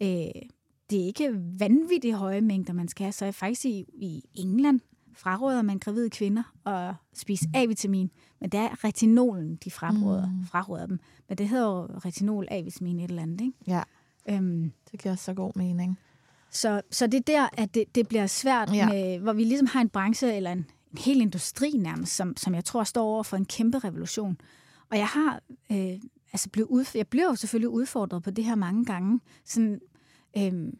øh, det er ikke vanvittigt høje mængder, man skal have. Så er faktisk i, i England fraråder man gravide kvinder at spise A-vitamin, men det er retinolen, de fraråder, mm. fraråder dem. Men det hedder jo retinol A-vitamin et eller andet, ikke? Ja, Øhm, det giver så god mening. så, så det er der, at det, det bliver svært, ja. med, hvor vi ligesom har en branche, eller en, en hel industri nærmest, som, som jeg tror står over for en kæmpe revolution. Og jeg har øh, altså blevet udf- jeg bliver jo selvfølgelig udfordret på det her mange gange. Sådan, øh,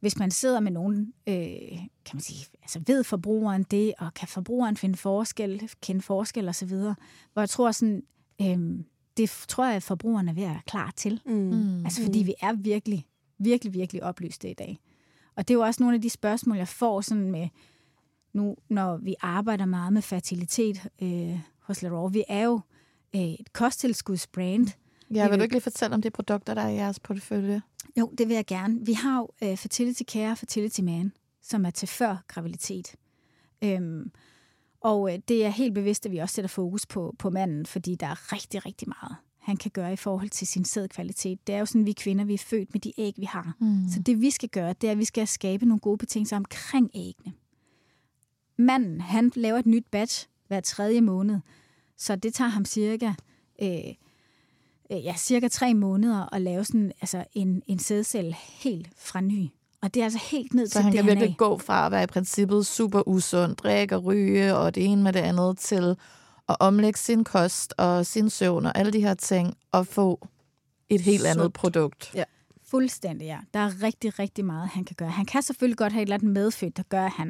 hvis man sidder med nogen, øh, kan man sige, altså ved forbrugeren det, og kan forbrugeren finde forskel, kende forskel osv., hvor jeg tror sådan, øh, det tror jeg, at forbrugeren er ved at være klar til. Mm. Mm. Altså fordi vi er virkelig, virkelig, virkelig oplyste i dag. Og det er jo også nogle af de spørgsmål, jeg får sådan med, nu når vi arbejder meget med fertilitet øh, hos Leroy. Vi er jo øh, et kosttilskudsbrand. Ja, Vi vil du ikke lige fortælle om de produkter, der er i jeres portefølje? Jo, det vil jeg gerne. Vi har jo øh, Fertility Care og Fertility Man, som er til før graviditet. Øhm, og øh, det er helt bevidst, at vi også sætter fokus på, på manden, fordi der er rigtig, rigtig meget, han kan gøre i forhold til sin sædkvalitet. Det er jo sådan, vi kvinder, vi er født med de æg, vi har. Mm. Så det vi skal gøre, det er, at vi skal skabe nogle gode betingelser omkring æggene. Manden, han laver et nyt batch hver tredje måned, så det tager ham cirka, øh, øh, ja, cirka tre måneder at lave sådan, altså en, en sædcelle helt fra ny. Og det er altså helt ned Så til han kan DNA. virkelig gå fra at være i princippet super usund, drikke og ryge og det ene med det andet, til at omlægge sin kost og sin søvn og alle de her ting, og få et helt andet Sundt. produkt. Ja. Fuldstændig, ja. Der er rigtig, rigtig meget, han kan gøre. Han kan selvfølgelig godt have et eller andet medfødt, der gør, at han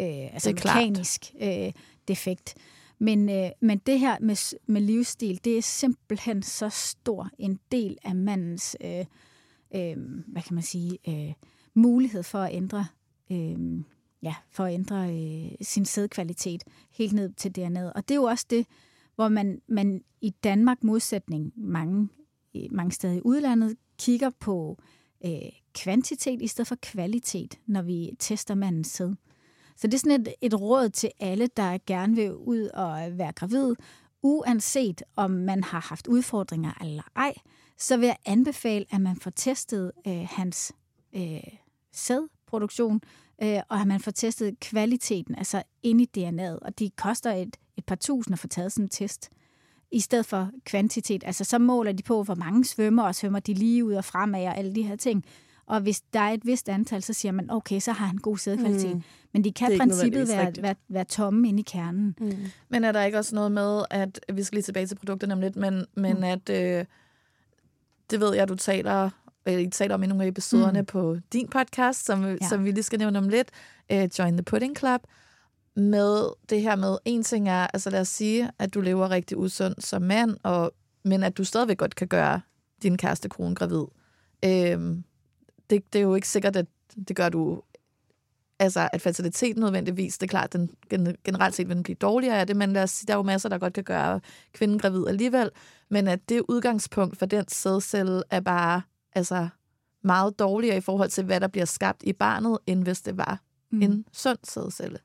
øh, altså Det er klart. mekanisk øh, defekt. Men, øh, men det her med, med livsstil, det er simpelthen så stor en del af mandens, øh, øh, hvad kan man sige, øh, mulighed for at ændre, øh, ja, for at ændre øh, sin sædkvalitet helt ned til DNA'et. Og det er jo også det, hvor man, man i Danmark modsætning mange, øh, mange steder i udlandet kigger på øh, kvantitet i stedet for kvalitet, når vi tester mandens sæd. Så det er sådan et, et råd til alle, der gerne vil ud og være gravid, uanset om man har haft udfordringer eller ej, så vil jeg anbefale, at man får testet øh, hans øh, sædproduktion, øh, og at man får testet kvaliteten, altså ind i DNA'et. Og det koster et, et par tusind at få taget sådan en test, i stedet for kvantitet. Altså så måler de på, hvor mange svømmer, og svømmer de lige ud og fremad og alle de her ting. Og hvis der er et vist antal, så siger man, okay, så har han god sædkvalitet. Mm. Men de Det kan i princippet være, rigtigt. være, være tomme inde i kernen. Mm. Men er der ikke også noget med, at vi skal lige tilbage til produkterne om lidt, men, men mm. at øh, det ved jeg, du taler, øh, I taler om i nogle af episoderne mm. På din podcast, som, ja. Som vi lige skal nævne om lidt, øh, Join the Pudding Club, med det her med, en ting er, altså lad os sige, at du lever rigtig usund som mand, og, men at du stadigvæk godt kan gøre din kæreste kone gravid. Øh, det, det er jo ikke sikkert, at det gør du altså, at fertilitet nødvendigvis, det er klart, den generelt set vil den blive dårligere af det, men lad os sige, der er jo masser, der godt kan gøre kvinden gravid alligevel, men at det udgangspunkt for den sædcelle er bare altså, meget dårligere i forhold til, hvad der bliver skabt i barnet, end hvis det var mm. en sund sædcelle.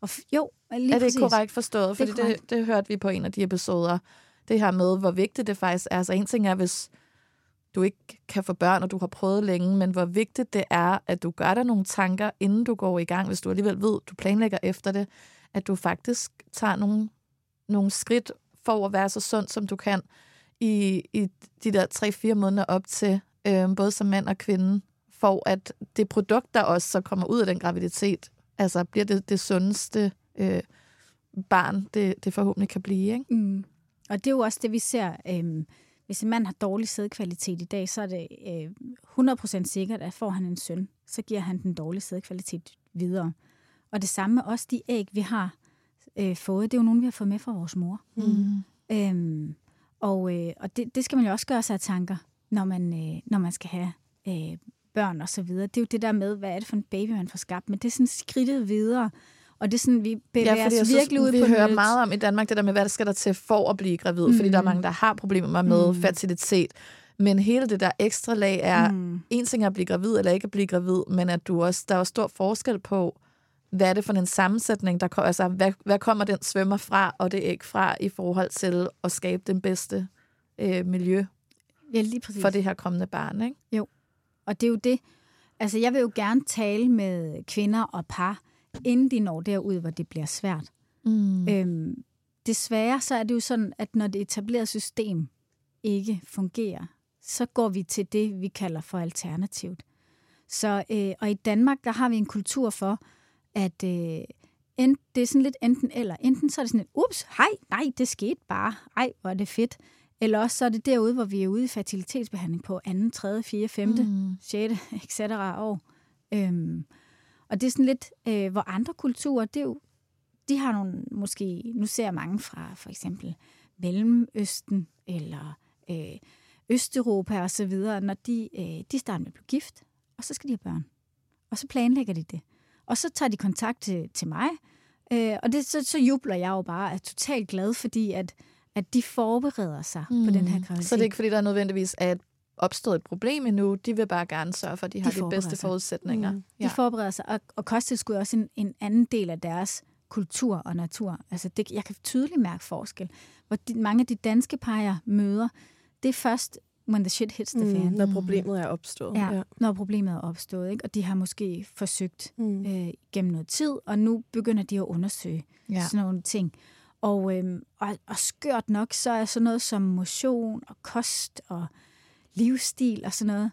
Og jo, lige Er det præcis. korrekt forstået? Fordi Det det, er det, korrekt. det hørte vi på en af de episoder. Det her med, hvor vigtigt det faktisk er. Altså en ting er, hvis du ikke kan få børn, og du har prøvet længe, men hvor vigtigt det er, at du gør dig nogle tanker, inden du går i gang, hvis du alligevel ved, du planlægger efter det, at du faktisk tager nogle, nogle skridt for at være så sund, som du kan i, i de der 3-4 måneder op til, øh, både som mand og kvinde, for at det produkt, der også så kommer ud af den graviditet, altså bliver det det sundeste øh, barn, det, det forhåbentlig kan blive. Ikke? Mm. Og det er jo også det, vi ser. Øh hvis en mand har dårlig sædkvalitet i dag, så er det øh, 100% sikkert, at får han en søn, så giver han den dårlige sædkvalitet videre. Og det samme med også de æg, vi har øh, fået. Det er jo nogle, vi har fået med fra vores mor. Mm. Øhm, og øh, og det, det skal man jo også gøre sig af tanker, når man, øh, når man skal have øh, børn og så videre. Det er jo det der med, hvad er det for en baby, man får skabt. Men det er sådan skridtet videre. Og det er sådan, vi bevæger Ja, os virkelig synes, ud vi på hører noget- meget om i Danmark, det der med, hvad der skal der til for at blive gravid, mm. fordi der er mange, der har problemer med mm. fertilitet. Men hele det der ekstra lag er, mm. en ting er at blive gravid eller ikke at blive gravid, men at du også, der er også stor forskel på, hvad er det for en sammensætning, der kommer, altså hvad, hvad kommer den svømmer fra, og det æg fra, i forhold til at skabe den bedste øh, miljø Ja, lige præcis. for det her kommende barn, ikke? Jo, og det er jo det. Altså, jeg vil jo gerne tale med kvinder og par, inden de når derud, hvor det bliver svært. Mm. Øhm, desværre så er det jo sådan, at når det etablerede system ikke fungerer, så går vi til det, vi kalder for alternativt. Så, øh, og i Danmark, der har vi en kultur for, at øh, ent, det er sådan lidt enten eller. Enten så er det sådan et, ups, hej, nej, det skete bare. Ej, hvor er det fedt. Eller også så er det derude, hvor vi er ude i fertilitetsbehandling på 2., 3., 4., 5., mm. 6., etc. år. Øhm, og det er sådan lidt, øh, hvor andre kulturer, det er jo, de har nogle, måske, nu ser jeg mange fra for eksempel Mellemøsten eller øh, Østeuropa og så videre, når de, øh, de starter med at blive gift, og så skal de have børn. Og så planlægger de det. Og så tager de kontakt til, til mig, øh, og det, så, så jubler jeg jo bare, er totalt glad, fordi at, at de forbereder sig mm. på den her graviditet. Så det er ikke, fordi der nødvendigvis er et opstået et problem endnu. De vil bare gerne sørge for, at de, de har de bedste sig. forudsætninger. Mm. De forbereder sig, og, og kosttilskud er også en, en anden del af deres kultur og natur. Altså det, jeg kan tydeligt mærke forskel. Hvor de, mange af de danske par, jeg møder, det er først, when the shit hits the Mm, fan. når problemet er opstået. Ja, Ja. ja, når problemet er opstået. Ikke? Og de har måske forsøgt Mm. øh, gennem noget tid, og nu begynder de at undersøge Ja. ja. sådan nogle ting. Og, øhm, og, og skørt nok, så er sådan noget som motion og kost og livsstil og sådan noget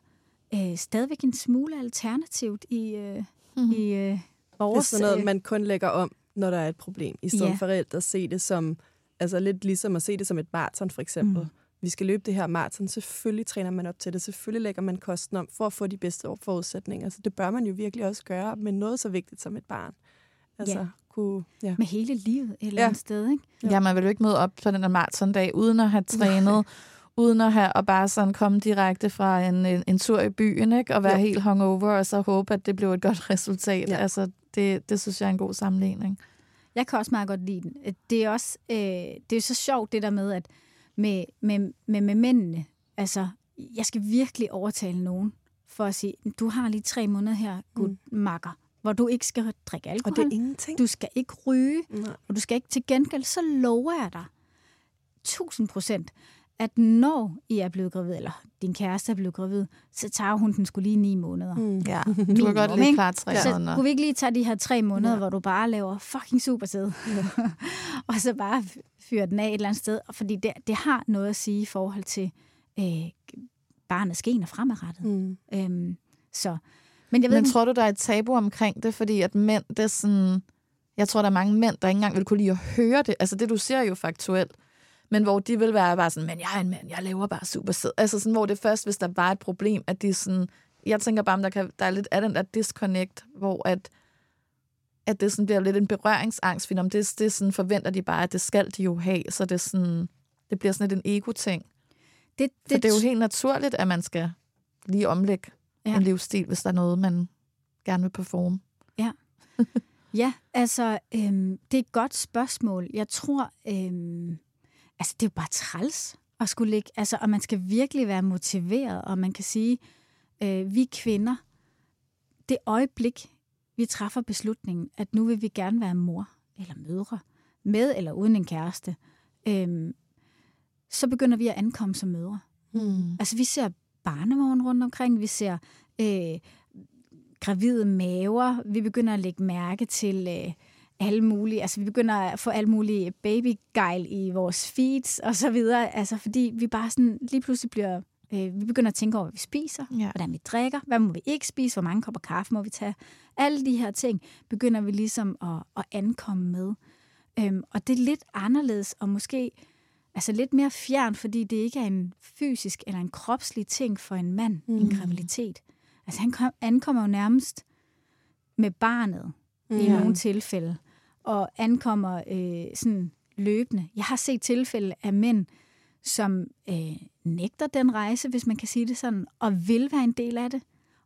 øh, stadigvæk en smule alternativt i, øh, Mhm. i øh, Det er vores... sådan noget, øh, man kun lægger om, når der er et problem, i stedet Ja. ja. for reelt at se det som, altså lidt ligesom at se det som et maraton for eksempel. Mm. Vi skal løbe det her maraton, selvfølgelig træner man op til det, selvfølgelig lægger man kosten om for at få de bedste forudsætninger. Så det bør man jo virkelig også gøre med noget så vigtigt som et barn. Altså, Ja. kunne, ja. med hele livet et eller Ja. andet sted, ikke? Ja, man vil jo ikke møde op på den der maratondag, uden at have trænet, uden at have og bare sådan komme direkte fra en, en, en tur i byen, ikke? og være Jo. helt hungover, og så håbe, at det blev et godt resultat. Ja. Altså, det, det synes jeg er en god sammenligning. Jeg kan også meget godt lide den. Det er også øh, det er så sjovt det der med, at med, med, med, med mændene, altså, jeg skal virkelig overtale nogen for at sige, du har lige tre måneder her, gud mm. makker, hvor du ikke skal drikke Og alkohol. det er ingenting. Du skal ikke ryge, Nej. og du skal ikke til gengæld, så lover jeg dig, 1000 procent, at når I er blevet gravid, eller din kæreste er blevet gravid, så tager hun den skulle lige ni måneder. Mm. Ja, du kan godt ikke? klart tre Så måneder. kunne vi ikke lige tage de her tre måneder, Ja. hvor du bare laver fucking supersæd, og så bare fyre den af et eller andet sted, Og fordi det, det har noget at sige i forhold til øh, barnets gener fremadrettet. Mm. Øhm, så, men jeg ved Men ikke, tror du, der er et tabu omkring det? Fordi at mænd, det er sådan... Jeg tror, der er mange mænd, der ikke engang vil kunne lide at høre det. Altså det, du siger er jo faktuelt. Men hvor de vil være bare sådan, men jeg er en mand, jeg laver bare super sæd. Altså sådan, hvor det først, hvis der var et problem, at de sådan... Jeg tænker bare, om der, kan, der er lidt af den der disconnect, hvor at, at det sådan bliver lidt en berøringsangst, fordi om det, det sådan forventer de bare, at det skal de jo have, så det, sådan, det bliver sådan lidt en ego-ting. det, For det er jo helt naturligt, at man skal lige omlægge ja. en livsstil, hvis der er noget, man gerne vil performe? Ja. ja, altså, øhm, det er et godt spørgsmål. Jeg tror, øhm, altså, det er jo bare træls at skulle ligge, altså, og man skal virkelig være motiveret, og man kan sige, øh, vi kvinder, det øjeblik, vi træffer beslutningen, at nu vil vi gerne være mor eller mødre, med eller uden en kæreste, øhm, så begynder vi at ankomme som mødre. Mm. Altså, vi ser barnevogn rundt omkring, vi ser øh, gravide maver, vi begynder at lægge mærke til øh, alle mulige, altså vi begynder at få alle mulige babygejl i vores feeds og så videre, altså fordi vi bare sådan lige pludselig bliver, øh, vi begynder at tænke over, hvad vi spiser, ja. hvordan vi drikker, hvad må vi ikke spise, hvor mange kopper kaffe må vi tage. Alle de her ting begynder vi ligesom at, at ankomme med. Øhm, og det er lidt anderledes, og måske altså lidt mere fjern, fordi det ikke er en fysisk eller en kropslig ting for en mand, mm. en graviditet. Altså han kom, ankommer jo nærmest med barnet mm. i nogle tilfælde, og ankommer øh, sådan løbende. Jeg har set tilfælde af mænd, som øh, nægter den rejse, hvis man kan sige det sådan, og vil være en del af det.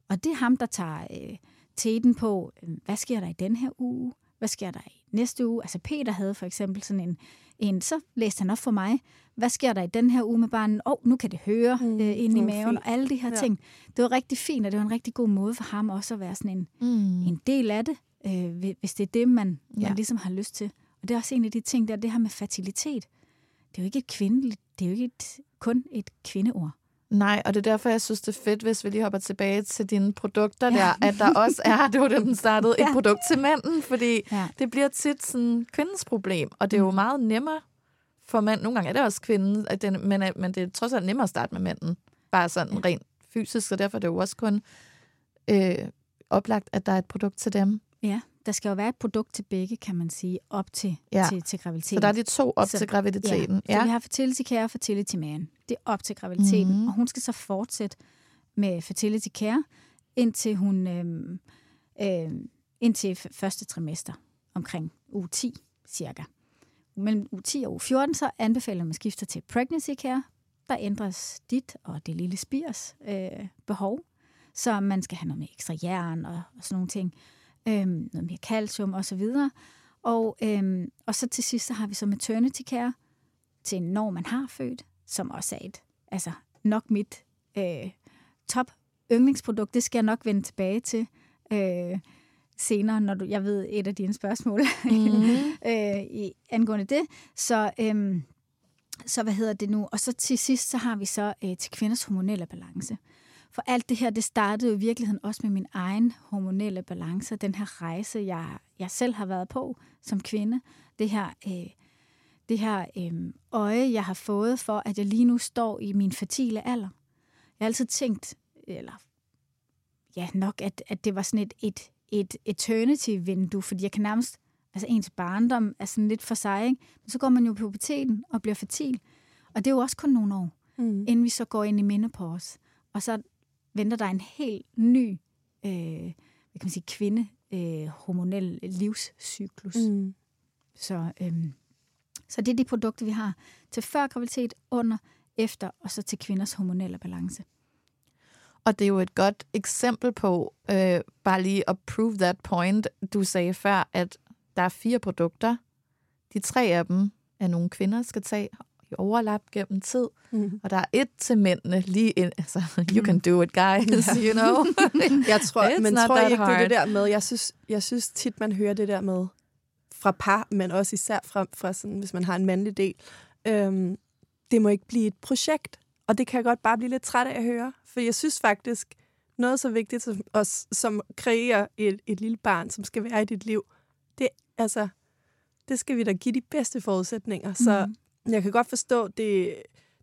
Og det er ham, der tager øh, teten på, øh, hvad sker der i den her uge? Hvad sker der i næste uge? Altså Peter havde for eksempel sådan en, en så læste han op for mig, hvad sker der i den her uge med barnet? Åh, oh, nu kan det høre mm, øh, ind i maven, fint. og alle de her ja. ting. Det var rigtig fint, og det var en rigtig god måde for ham også at være sådan en, mm. en del af det, øh, hvis det er det, man, ja. man ligesom har lyst til. Og det er også en af de ting, der det her med fertilitet. Det er jo ikke et kvindeligt, det er jo ikke et, kun et kvindeord. Nej, og det er derfor, jeg synes, det er fedt, hvis vi lige hopper tilbage til dine produkter ja. der, at der også er, det var det, den startede, ja. et produkt til manden, fordi ja. det bliver tit sådan kvindens problem, og det er jo mm. meget nemmere for mænd. Nogle gange er det også kvinden, at den, men, men det er trods alt nemmere at starte med manden, bare sådan ja. rent fysisk, så derfor er det jo også kun øh, oplagt, at der er et produkt til dem. Ja, der skal jo være et produkt til begge, kan man sige, op til, ja. til, til graviditeten. Så der er de to op så, til graviditeten. Ja, så vi har fertility care og fertility man. Det er op til graviditeten, mm-hmm. og hun skal så fortsætte med fertility care, indtil hun øh, øh, indtil første trimester, omkring uge 10 cirka. Mellem uge 10 og uge 14, så anbefaler man skifter til pregnancy care. Der ændres dit og det lille spirs øh, behov, så man skal have noget med ekstra jern og, og sådan nogle ting øhm, noget mere calcium osv. Og, øhm, og så til sidst så har vi så maternity care til når man har født, som også er et, altså nok mit øh, top yndlingsprodukt. Det skal jeg nok vende tilbage til øh, senere, når du, jeg ved et af dine spørgsmål mm-hmm. øh, i, angående det. Så, øhm, så hvad hedder det nu? Og så til sidst, så har vi så øh, til kvinders hormonelle balance. For alt det her, det startede jo i virkeligheden også med min egen hormonelle balance, den her rejse, jeg, jeg selv har været på som kvinde. Det her, øh, det her øh, øje, jeg har fået for, at jeg lige nu står i min fertile alder. Jeg har altid tænkt, eller ja, nok, at, at det var sådan et, et, et eternity-vindue, fordi jeg kan nærmest, altså ens barndom er sådan lidt for sig, ikke? men så går man jo på puberteten og bliver fertil. Og det er jo også kun nogle år, mm. inden vi så går ind i menopause. Og så venter der en helt ny øh, hvad kan man sige, kvinde øh, hormonel livscyklus. Mm. Så, øh, så det er de produkter, vi har til før graviditet, under, efter, og så til kvinders hormonelle balance. Og det er jo et godt eksempel på, øh, bare lige at prove that point, du sagde før, at der er fire produkter. De tre af dem er nogle kvinder skal tage, i overlap gennem tid. Mm. Og der er et til mændene lige ind. Altså, you can do it, guys, you know. jeg tror, men tror jeg ikke, hard. det er det der med, jeg synes, jeg synes tit, man hører det der med fra par, men også især fra, fra sådan, hvis man har en mandlig del. Øhm, det må ikke blive et projekt. Og det kan jeg godt bare blive lidt træt af at høre. For jeg synes faktisk, noget så vigtigt som os, som kreerer et, et lille barn, som skal være i dit liv, det, altså, det skal vi da give de bedste forudsætninger. Så mm. Jeg kan godt forstå, det,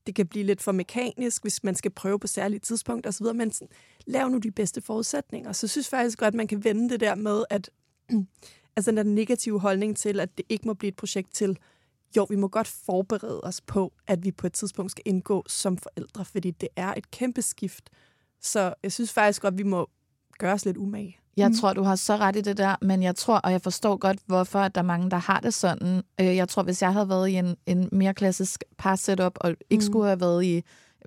det kan blive lidt for mekanisk, hvis man skal prøve på særlige tidspunkter osv., men sådan, lav nu de bedste forudsætninger. Så jeg synes faktisk godt, at man kan vende det der med, at altså den negative holdning til, at det ikke må blive et projekt til, jo, vi må godt forberede os på, at vi på et tidspunkt skal indgå som forældre, fordi det er et kæmpe skift. Så jeg synes faktisk godt, at vi må gøre os lidt umage. Jeg mm. tror, du har så ret i det der, men jeg tror, og jeg forstår godt, hvorfor at der er mange, der har det sådan. Øh, jeg tror, hvis jeg havde været i en, en mere klassisk par setup og ikke mm. skulle have været i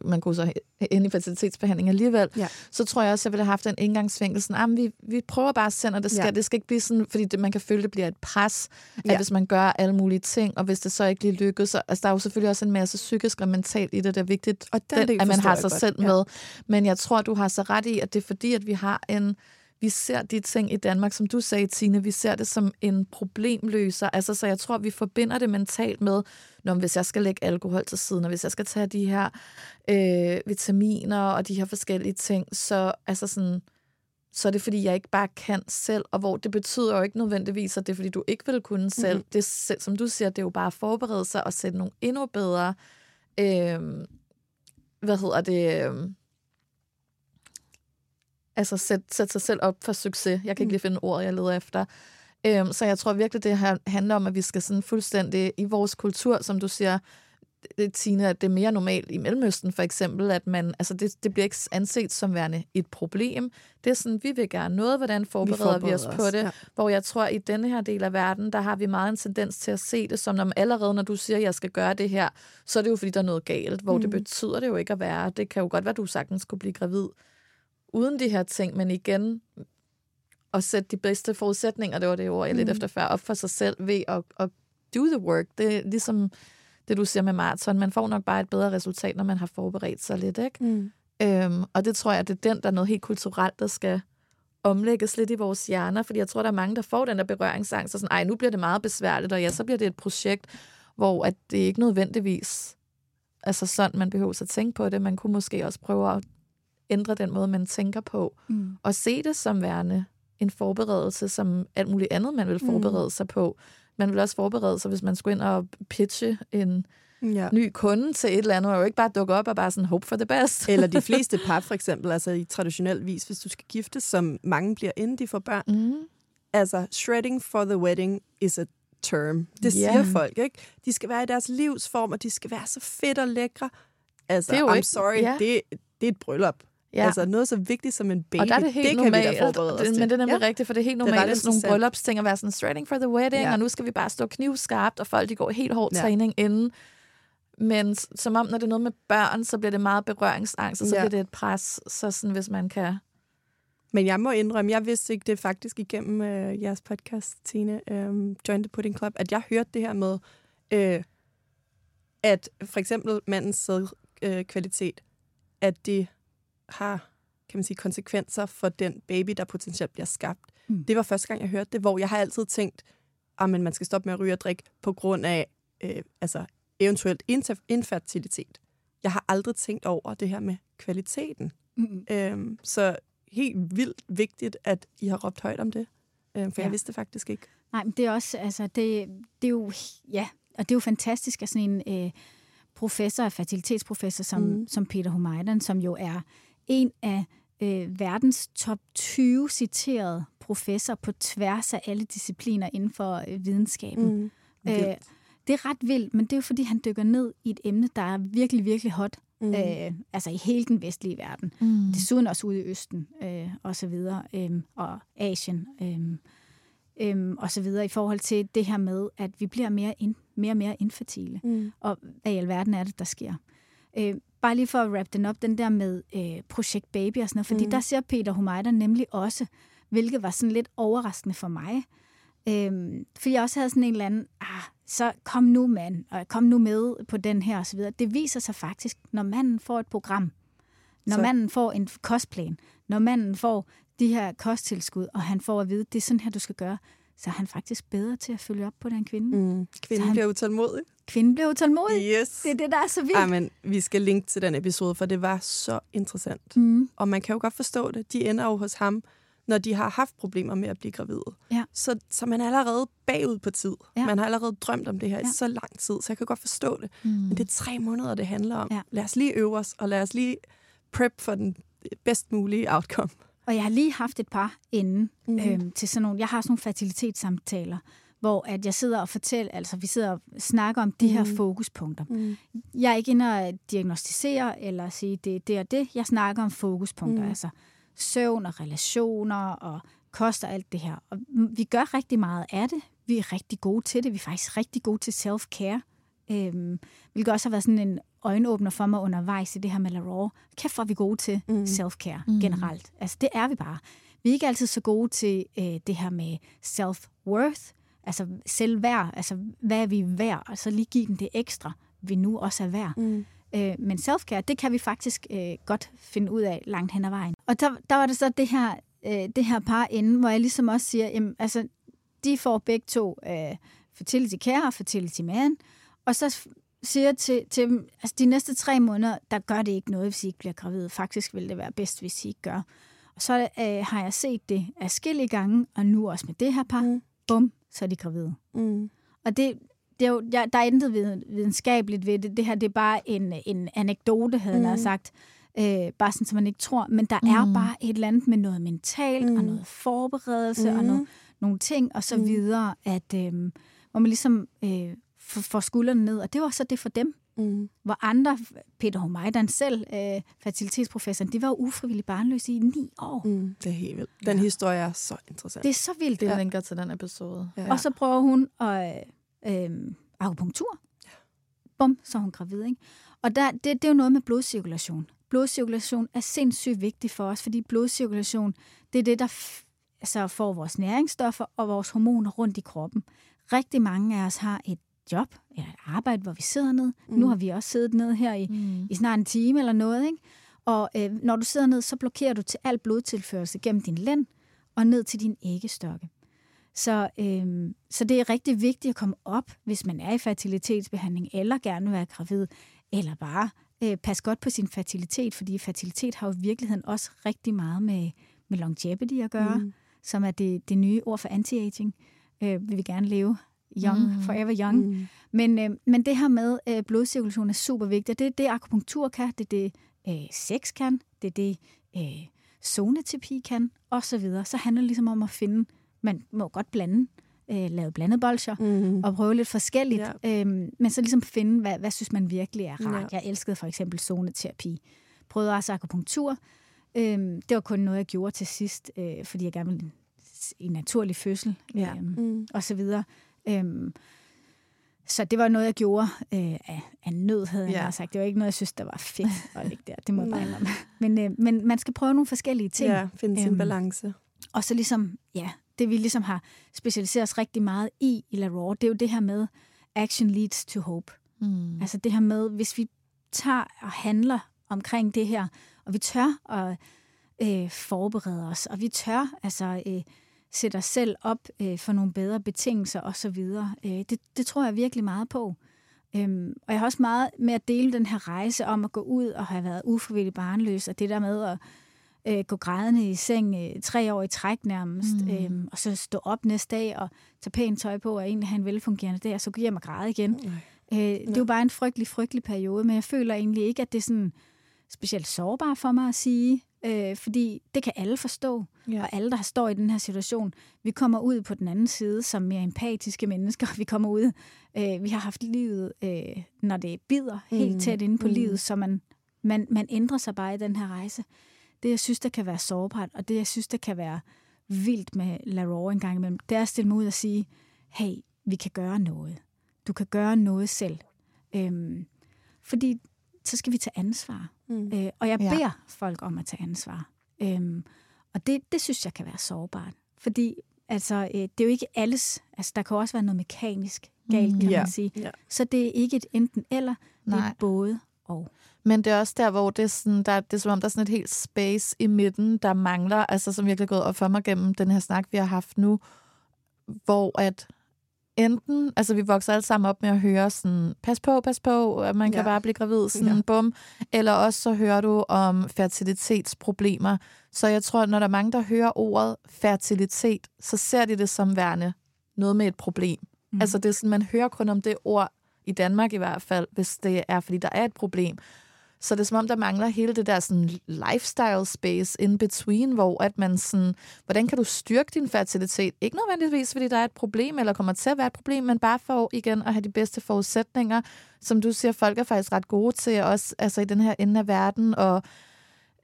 man kunne så ind i fertilitetsbehandling alligevel, ja. så tror jeg også, at jeg ville have haft en indgangsvinkel. Sådan, ah, vi, vi prøver bare at sende, og det skal, ja. det skal ikke blive sådan, fordi det, man kan føle, at det bliver et pres, at ja. hvis man gør alle mulige ting, og hvis det så ikke lige lykkes, så, altså der er jo selvfølgelig også en masse psykisk og mentalt i det, det er vigtigt, og den, den, at man har sig godt. selv ja. med. Men jeg tror, du har så ret i, at det er fordi, at vi har en vi ser de ting i Danmark, som du sagde, Tine, vi ser det som en problemløser. Altså, så jeg tror, vi forbinder det mentalt med, når hvis jeg skal lægge alkohol til siden, og hvis jeg skal tage de her øh, vitaminer og de her forskellige ting, så, altså sådan, så er det, fordi jeg ikke bare kan selv, og hvor det betyder jo ikke nødvendigvis, at det er, fordi du ikke vil kunne selv. Mm-hmm. Det, som du siger, det er jo bare at forberede sig og sætte nogle endnu bedre, øh, hvad hedder det, øh, altså sætte, sæt sig selv op for succes. Jeg kan ikke mm. lige finde ord, jeg leder efter. Øhm, så jeg tror virkelig, det her handler om, at vi skal sådan fuldstændig i vores kultur, som du siger, det, Tine, at det er mere normalt i Mellemøsten for eksempel, at man, altså det, det bliver ikke anset som værende et problem. Det er sådan, vi vil gerne noget, hvordan forbereder vi, forbereder vi os, os på det? Ja. Hvor jeg tror, at i denne her del af verden, der har vi meget en tendens til at se det som, når allerede når du siger, at jeg skal gøre det her, så er det jo, fordi der er noget galt, hvor mm. det betyder det jo ikke at være. Det kan jo godt være, at du sagtens skulle blive gravid uden de her ting, men igen at sætte de bedste forudsætninger, det var det ord, jeg lidt mm. efter før, op for sig selv ved at, at do the work. Det er ligesom det, du siger med maraton. Man får nok bare et bedre resultat, når man har forberedt sig lidt, ikke? Mm. Øhm, og det tror jeg, det er den, der er noget helt kulturelt, der skal omlægges lidt i vores hjerner, fordi jeg tror, der er mange, der får den der berøringsangst, og sådan, ej, nu bliver det meget besværligt, og ja, så bliver det et projekt, hvor at det ikke nødvendigvis altså sådan, man behøver at tænke på det. Man kunne måske også prøve at ændre den måde, man tænker på, mm. og se det som værende en forberedelse, som alt muligt andet, man vil mm. forberede mm. sig på. Man vil også forberede sig, hvis man skulle ind og pitche en ja. ny kunde til et eller andet, og jo ikke bare dukke op og bare sådan hope for the best. eller de fleste par, for eksempel, altså i traditionel vis, hvis du skal gifte, som mange bliver, inden de får børn. Mm. Altså, shredding for the wedding is a term. Det yeah. siger folk, ikke? De skal være i deres livsform, og de skal være så fedt og lækre. Altså, det er jo I'm ikke, sorry, yeah. det, det er et bryllup. Ja. Altså noget så vigtigt som en baby, og der er det, helt det normalt, kan vi da forberede os det, Men det er nemlig ja. rigtigt, for det er helt normalt, at sådan nogle bryllupsting at være sådan straighting for the wedding, ja. og nu skal vi bare stå knivskarpt, og folk de går helt hård ja. træning inden. Men som om, når det er noget med børn, så bliver det meget berøringsangst, og så ja. bliver det et pres, så sådan, hvis man kan... Men jeg må indrømme, jeg vidste ikke det faktisk igennem øh, jeres podcast, Tine, øh, Join the Pudding Club, at jeg hørte det her med, øh, at for eksempel mandens sædkvalitet, øh, at det har kan man sige, konsekvenser for den baby, der potentielt bliver skabt. Mm. Det var første gang, jeg hørte det, hvor jeg har altid tænkt, at ah, man skal stoppe med at ryge og drikke på grund af øh, altså, eventuelt infertilitet. Jeg har aldrig tænkt over det her med kvaliteten. Mm. Øhm, så helt vildt vigtigt, at I har råbt højt om det, øhm, for ja. jeg vidste det faktisk ikke. Nej, men det er også, altså, det, det er jo, ja, og det er jo fantastisk, at sådan en øh, professor, fertilitetsprofessor som, mm. som Peter Humaydan, som jo er en af øh, verdens top 20 citerede professor på tværs af alle discipliner inden for øh, videnskaben. Mm. Øh, det er ret vildt, men det er jo fordi, han dykker ned i et emne, der er virkelig, virkelig hot. Mm. Øh, altså i hele den vestlige verden. Mm. Desuden også ude i Østen øh, og så videre, øh, og Asien øh, øh, og så videre, i forhold til det her med, at vi bliver mere, ind, mere og mere infertile. Mm. Og hvad i alverden er det, der sker? Øh, bare lige for at wrap den op, den der med øh, Projekt Baby og sådan noget, fordi mm. der ser Peter Humeider nemlig også, hvilket var sådan lidt overraskende for mig, Øhm, fordi jeg også havde sådan en eller anden, ah, så kom nu mand, og kom nu med på den her osv. Det viser sig faktisk, når manden får et program, når så... manden får en kostplan, når manden får de her kosttilskud, og han får at vide, det er sådan her, du skal gøre, så er han faktisk bedre til at følge op på den kvinde. Mm. Kvinden han, bliver utålmodig. Kvinden bliver utålmodig. Yes. Det er det, der er så vildt. Ej, men vi skal linke til den episode, for det var så interessant. Mm. Og man kan jo godt forstå det. De ender jo hos ham, når de har haft problemer med at blive gravide. Ja. Så, så man er allerede bagud på tid. Ja. Man har allerede drømt om det her ja. i så lang tid, så jeg kan godt forstå det. Mm. Men det er tre måneder, det handler om. Ja. Lad os lige øve os, og lad os lige prep for den bedst mulige outcome. Og jeg har lige haft et par inden mm. øhm, til sådan nogle, jeg har sådan nogle fertilitetssamtaler, hvor at jeg sidder og fortæller, altså vi sidder og snakker om de mm. her fokuspunkter. Mm. Jeg er ikke inde og diagnostisere eller sige, det er det og det. Jeg snakker om fokuspunkter, mm. altså søvn og relationer og kost og alt det her. Og vi gør rigtig meget af det. Vi er rigtig gode til det. Vi er faktisk rigtig gode til self-care. Øhm, hvilket også har været sådan en øjenåbner for mig undervejs i det her med Larore. Kæft, hvor er vi gode til mm. self-care mm. generelt. Altså, det er vi bare. Vi er ikke altid så gode til øh, det her med self-worth, altså selvværd, altså hvad er vi værd, og så lige give den det ekstra, vi nu også er værd. Mm. Øh, men self-care, det kan vi faktisk øh, godt finde ud af langt hen ad vejen. Og der, der var det så det her, øh, det her par inden, hvor jeg ligesom også siger, jamen, altså, de får begge to øh, fertility care og fertility man, og så siger til, til dem, altså de næste tre måneder, der gør det ikke noget, hvis I ikke bliver gravid. Faktisk vil det være bedst, hvis I ikke gør. Og så øh, har jeg set det afskillige gange, og nu også med det her par, mm. bum, så er de gravide. Mm. Og det, det er jo, ja, der er intet videnskabeligt ved det. Det her det er bare en, en anekdote, havde mm. jeg sagt. Øh, bare sådan, så man ikke tror. Men der mm. er bare et eller andet med noget mentalt, mm. og noget forberedelse, mm. og noget, nogle ting, og så mm. videre, at, øh, hvor man ligesom øh, får skuldrene ned. Og det var så det for dem. Mm. Hvor andre, Peter Homeidan selv, øh, fertilitetsprofessoren, de var jo ufrivilligt barnløse i ni år. Mm. Det er helt vildt. Den ja. historie er så interessant. Det er så vildt. Det ja. linker til den episode. Ja. Og så prøver hun at øh, akupunktur. Ja. Bum, så er hun gravid. Ikke? Og der, det, det er jo noget med blodcirkulation. Blodcirkulation er sindssygt vigtigt for os, fordi blodcirkulation, det er det, der altså får vores næringsstoffer og vores hormoner rundt i kroppen. Rigtig mange af os har et job eller et arbejde, hvor vi sidder ned. Mm. Nu har vi også siddet ned her i, mm. i snart en time eller noget. Ikke? Og øh, når du sidder ned, så blokerer du til al blodtilførsel gennem din lænd og ned til din æggestokke. Så, øh, så det er rigtig vigtigt at komme op, hvis man er i fertilitetsbehandling, eller gerne vil være gravid, eller bare øh, passe godt på sin fertilitet, fordi fertilitet har jo i virkeligheden også rigtig meget med, med longevity at gøre, mm. som er det, det nye ord for anti-aging. Øh, vi vil gerne leve young, mm. forever young. Mm. Men, øh, men det her med øh, blodcirkulation er super vigtigt. Det er det, akupunktur kan, det er det, øh, sex kan, det er det, øh, zoneterapi kan, og så videre. Så handler det ligesom om at finde, man må godt blande, øh, lave blandet bolcher, mm. og prøve lidt forskelligt, ja. øh, men så ligesom finde, hvad, hvad synes man virkelig er rart. Ja. Jeg elskede for eksempel zoneterapi. Prøvede også akupunktur. Øh, det var kun noget, jeg gjorde til sidst, øh, fordi jeg gerne ville i naturlig fødsel, ja. øh, mm. og så videre. Øhm, så det var noget, jeg gjorde øh, af, af nød, havde jeg ja. sagt. Det var ikke noget, jeg synes, der var fedt at ligge der. Det må jeg bare men, øh, men man skal prøve nogle forskellige ting. Ja, finde sin øhm, balance. Og så ligesom, ja, det vi ligesom har specialiseret os rigtig meget i i La Raw, det er jo det her med, action leads to hope. Mm. Altså det her med, hvis vi tager og handler omkring det her, og vi tør at øh, forberede os, og vi tør altså øh, sætte os selv op øh, for nogle bedre betingelser osv. Øh, det, det tror jeg virkelig meget på. Øhm, og jeg har også meget med at dele den her rejse om at gå ud og have været ufrivillig barnløs, og det der med at øh, gå grædende i seng øh, tre år i træk nærmest, mm. øhm, og så stå op næste dag og tage pænt tøj på og egentlig have en velfungerende dag, og så gå hjem og græde igen. Mm. Øh, det er jo bare en frygtelig, frygtelig periode, men jeg føler egentlig ikke, at det er sådan specielt sårbart for mig at sige, øh, fordi det kan alle forstå, ja. og alle, der står i den her situation, vi kommer ud på den anden side som mere empatiske mennesker. Vi kommer ud, øh, vi har haft livet, øh, når det bider helt mm. tæt inde på mm. livet, så man, man, man ændrer sig bare i den her rejse. Det, jeg synes, der kan være sårbart, og det, jeg synes, der kan være vildt med La Raw en gang imellem, det er at stille mig ud og sige, hey, vi kan gøre noget. Du kan gøre noget selv. Øhm, fordi så skal vi tage ansvar. Mm. Øh, og jeg beder ja. folk om at tage ansvar. Øhm, og det, det synes jeg kan være sårbart. Fordi altså, øh, det er jo ikke alles... Altså, der kan også være noget mekanisk galt, mm. kan ja. man sige. Ja. Så det er ikke et enten eller, det Nej. er både og. Men det er også der, hvor det er, sådan, der, det er som om, der er sådan et helt space i midten, der mangler, altså som virkelig er gået op for mig gennem den her snak, vi har haft nu, hvor at enten, altså vi vokser alle sammen op med at høre sådan, pas på, pas på, at man kan ja. bare blive gravid, sådan ja. bum. Eller også så hører du om fertilitetsproblemer. Så jeg tror, når der er mange, der hører ordet fertilitet, så ser de det som værende noget med et problem. Mm. Altså det er sådan, man hører kun om det ord, i Danmark i hvert fald, hvis det er, fordi der er et problem. Så det er som om, der mangler hele det der sådan lifestyle space in between, hvor at man sådan, hvordan kan du styrke din fertilitet? Ikke nødvendigvis, fordi der er et problem, eller kommer til at være et problem, men bare for igen at have de bedste forudsætninger. Som du siger, folk er faktisk ret gode til, også altså i den her ende af verden, og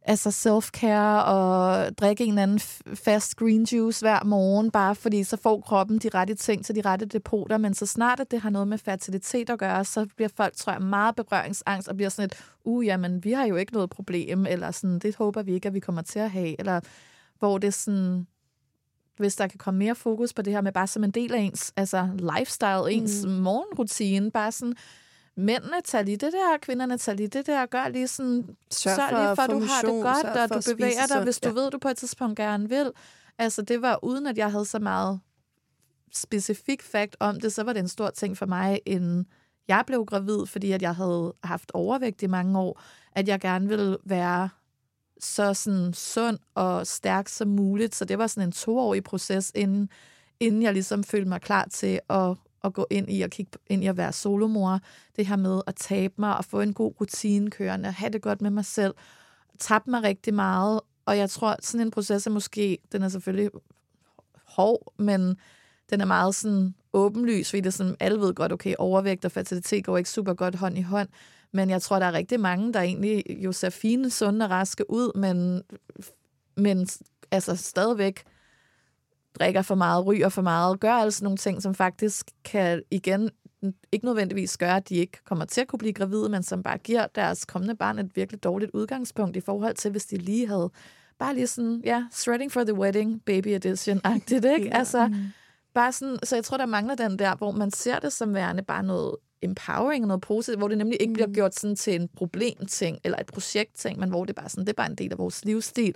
altså self-care og drikke en anden fast green juice hver morgen, bare fordi så får kroppen de rette ting til de rette depoter, men så snart at det har noget med fertilitet at gøre, så bliver folk, tror jeg, meget berøringsangst og bliver sådan et, uh, jamen, vi har jo ikke noget problem, eller sådan, det håber vi ikke, at vi kommer til at have, eller hvor det sådan, hvis der kan komme mere fokus på det her med bare som en del af ens altså lifestyle, ens mm. morgenrutine, bare sådan, mændene tager lige det der, kvinderne tager lige det der, gør lige sådan, sørg, sørg lige for, at du har det godt, og du bevæger dig, hvis du ja. ved, du på et tidspunkt gerne vil. Altså, det var uden, at jeg havde så meget specifik fakt om det, så var det en stor ting for mig, inden jeg blev gravid, fordi at jeg havde haft overvægt i mange år, at jeg gerne ville være så sådan sund og stærk som muligt. Så det var sådan en toårig proces, inden, inden jeg ligesom følte mig klar til at, at gå ind i at kigge ind i at være solomor. Det her med at tabe mig og få en god rutine kørende, have det godt med mig selv, tabe mig rigtig meget. Og jeg tror, sådan en proces er måske, den er selvfølgelig hård, men den er meget sådan åbenlys, fordi det er sådan, alle ved godt, okay, overvægt og fertilitet går ikke super godt hånd i hånd. Men jeg tror, der er rigtig mange, der egentlig jo ser fine, sunde og raske ud, men, men altså stadigvæk drikker for meget, ryger for meget, gør altså nogle ting, som faktisk kan igen ikke nødvendigvis gøre, at de ikke kommer til at kunne blive gravide, men som bare giver deres kommende barn et virkelig dårligt udgangspunkt i forhold til, hvis de lige havde bare lige sådan, ja, shredding for the wedding, baby edition-agtigt, ikke? ja. Altså, mm. bare sådan, så jeg tror, der mangler den der, hvor man ser det som værende bare noget empowering og noget positivt, hvor det nemlig ikke bliver mm. gjort sådan til en problemting eller et projektting, men hvor det bare sådan, det er bare en del af vores livsstil,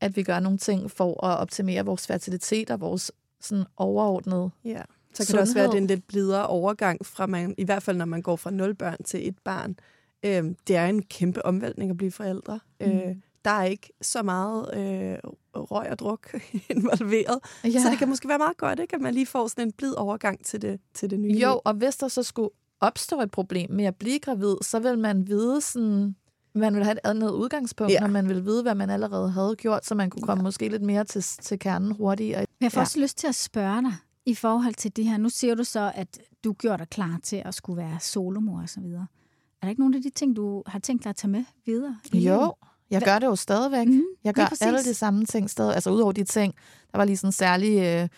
at vi gør nogle ting for at optimere vores fertilitet og vores sådan overordnede Ja, så kan sundhed. det også være, at det er en lidt blidere overgang fra man, i hvert fald når man går fra nul børn til et barn. Øhm, det er en kæmpe omvæltning at blive forældre. Mm. Øh, der er ikke så meget øh, røg og druk involveret. Ja. Så det kan måske være meget godt, ikke? at man lige får sådan en blid overgang til det, til det nye. Jo, og hvis der så skulle opstår et problem med at blive gravid, så vil man vide sådan, man vil have et andet udgangspunkt, ja. når man vil vide, hvad man allerede havde gjort, så man kunne komme ja. måske lidt mere til, til kernen hurtigere. Jeg får ja. også lyst til at spørge dig i forhold til det her. Nu siger du så, at du gjorde dig klar til at skulle være solomor og så videre. Er der ikke nogen af de ting, du har tænkt dig at tage med videre? Jo, jeg gør det jo stadigvæk. Mm, jeg gør alle de samme ting stadig. Altså udover de ting, der var lige sådan en særlig... Øh,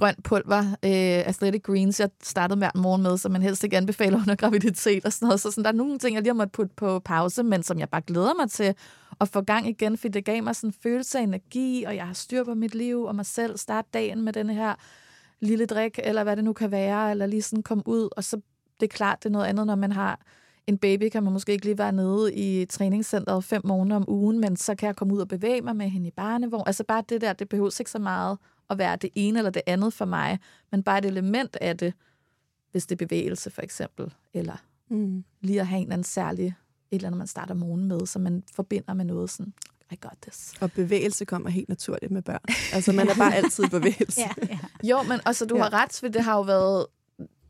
grønt pulver, øh, altså Athletic Greens, jeg startede hver morgen med, som man helst ikke anbefaler under graviditet og sådan noget. Så sådan, der er nogle ting, jeg lige har måttet putte på pause, men som jeg bare glæder mig til at få gang igen, for det gav mig sådan en følelse af energi, og jeg har styr på mit liv og mig selv. Start dagen med den her lille drik, eller hvad det nu kan være, eller lige sådan komme ud, og så det er klart, det er noget andet, når man har en baby, kan man måske ikke lige være nede i træningscenteret fem måneder om ugen, men så kan jeg komme ud og bevæge mig med hende i barnevogn. Altså bare det der, det behøver ikke så meget at være det ene eller det andet for mig, men bare et element af det, hvis det er bevægelse for eksempel, eller mm. lige at have en eller anden særlig, et eller andet, man starter morgen med, som man forbinder med noget sådan, I got this. Og bevægelse kommer helt naturligt med børn. Altså, man er bare altid i bevægelse. ja, ja. Jo, men altså, du ja. har ret, for det har jo været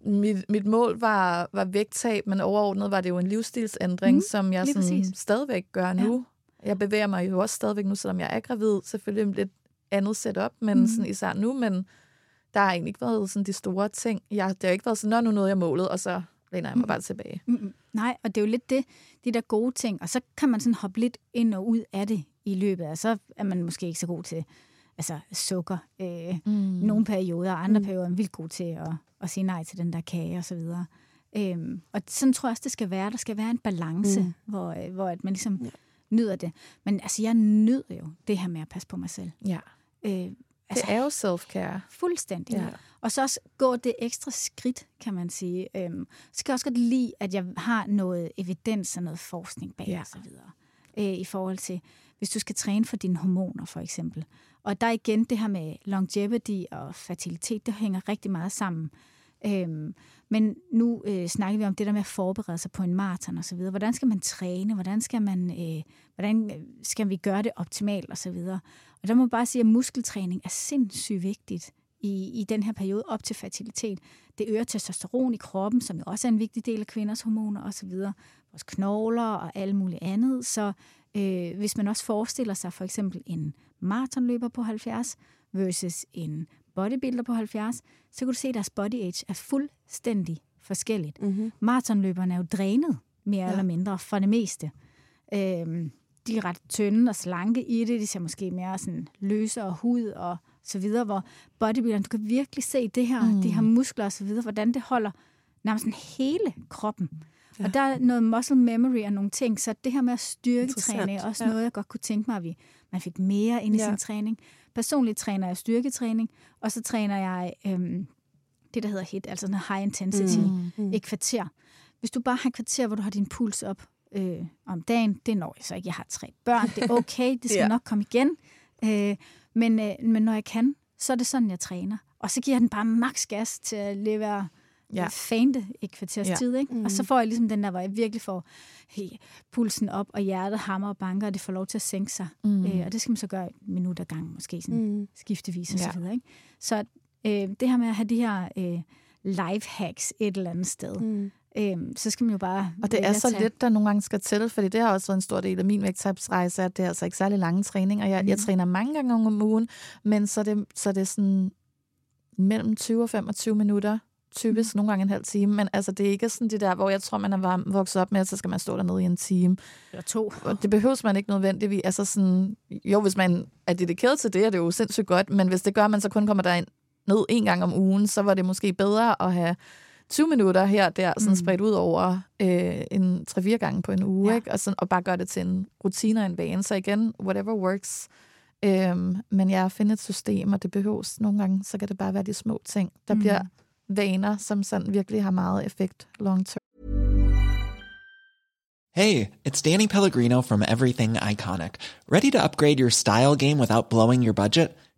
mit, mit mål var, var vægttab, men overordnet var det jo en livsstilsændring, mm, som jeg sådan, stadigvæk gør nu. Ja. Jeg bevæger mig jo også stadigvæk nu, selvom jeg er gravid. Selvfølgelig lidt andet setup, men mm. sådan især nu, men der har egentlig ikke været sådan de store ting. Jeg, det har ikke været sådan, nu nåede jeg målet, og så læner jeg mig mm. bare tilbage. Mm. Nej, og det er jo lidt det, de der gode ting, og så kan man sådan hoppe lidt ind og ud af det i løbet, og så er man måske ikke så god til altså sukker øh, mm. nogle perioder, og andre mm. perioder er man vildt god til at, at sige nej til den der kage og så videre. Øhm, og sådan tror jeg også, det skal være. Der skal være en balance, mm. hvor, øh, hvor at man ligesom ja. nyder det. Men altså, jeg nyder jo det her med at passe på mig selv. Ja. Øh, altså, det er jo self-care. Fuldstændig. Ja. Og så også gå det ekstra skridt, kan man sige. Øhm, så kan jeg også godt lide, at jeg har noget evidens og noget forskning bag ja. og så videre. Øh, I forhold til, hvis du skal træne for dine hormoner, for eksempel. Og der igen det her med longevity og fertilitet, det hænger rigtig meget sammen. Øhm, men nu øh, snakker vi om det der med at forberede sig på en maraton og så videre. Hvordan skal man træne? Hvordan skal man øh, hvordan øh, skal vi gøre det optimalt og så videre? Og der må man bare sige, at muskeltræning er sindssygt vigtigt i, i den her periode op til fertilitet. Det øger testosteron i kroppen, som jo også er en vigtig del af kvinders hormoner osv. Vores knogler og alt muligt andet. Så øh, hvis man også forestiller sig for eksempel en maratonløber på 70 versus en bodybuilder på 70, så kan du se, at deres body age er fuldstændig forskelligt. Mm-hmm. Maratonløberne er jo drænet mere ja. eller mindre for det meste. Øhm, de er ret tynde og slanke i det. De ser måske mere sådan løse og hud og så videre, hvor bodybuilderen, du kan virkelig se det her, mm. de her muskler og så videre, hvordan det holder nærmest hele kroppen. Ja. Og der er noget muscle memory og nogle ting, så det her med at styrketræne er også ja. noget, jeg godt kunne tænke mig, at vi, man fik mere ind i ja. sin træning. Personligt træner jeg styrketræning, og så træner jeg øhm, det, der hedder HIT, altså sådan high intensity, mm. Mm. et kvarter. Hvis du bare har et kvarter, hvor du har din puls op øh, om dagen, det når jeg så ikke. Jeg har tre børn, det er okay, det skal ja. nok komme igen. Øh, men, øh, men når jeg kan, så er det sådan, jeg træner. Og så giver jeg den bare maks gas til at levere ja. fante et kvarters ja. tid. Ikke? Mm. Og så får jeg ligesom den der, hvor jeg virkelig får hey, pulsen op, og hjertet hammer og banker, og det får lov til at sænke sig. Mm. Øh, og det skal man så gøre et minut ad gang, måske sådan mm. skiftevis og ja. så videre. Ikke? Så øh, det her med at have de her øh, life hacks et eller andet sted, mm. Øhm, så skal man jo bare... Og det er så lidt, der nogle gange skal til, fordi det har også været en stor del af min vægttabsrejse, at det er altså ikke særlig lange træninger. Jeg, mm. jeg træner mange gange om ugen, men så er det, så er det sådan mellem 20 og 25 minutter, typisk mm. nogle gange en halv time, men altså det er ikke sådan det der, hvor jeg tror, man er vokset op med, at så skal man stå dernede i en time. Eller to. Og det behøves man ikke nødvendigvis. Altså sådan, jo, hvis man er dedikeret til det, er det jo sindssygt godt, men hvis det gør, at man så kun kommer derind ned en gang om ugen, så var det måske bedre at have 20 minutter her og der, sådan mm. spredt ud over øh, en 3-4 gange på en uge, ja. ikke? Og, sådan, og bare gøre det til en rutine og en vane. Så igen, whatever works. Øhm, men jeg finder et system, og det behøves nogle gange, så kan det bare være de små ting, der mm. bliver vaner, som sådan virkelig har meget effekt long term. Hey, it's Danny Pellegrino from Everything Iconic. Ready to upgrade your style game without blowing your budget?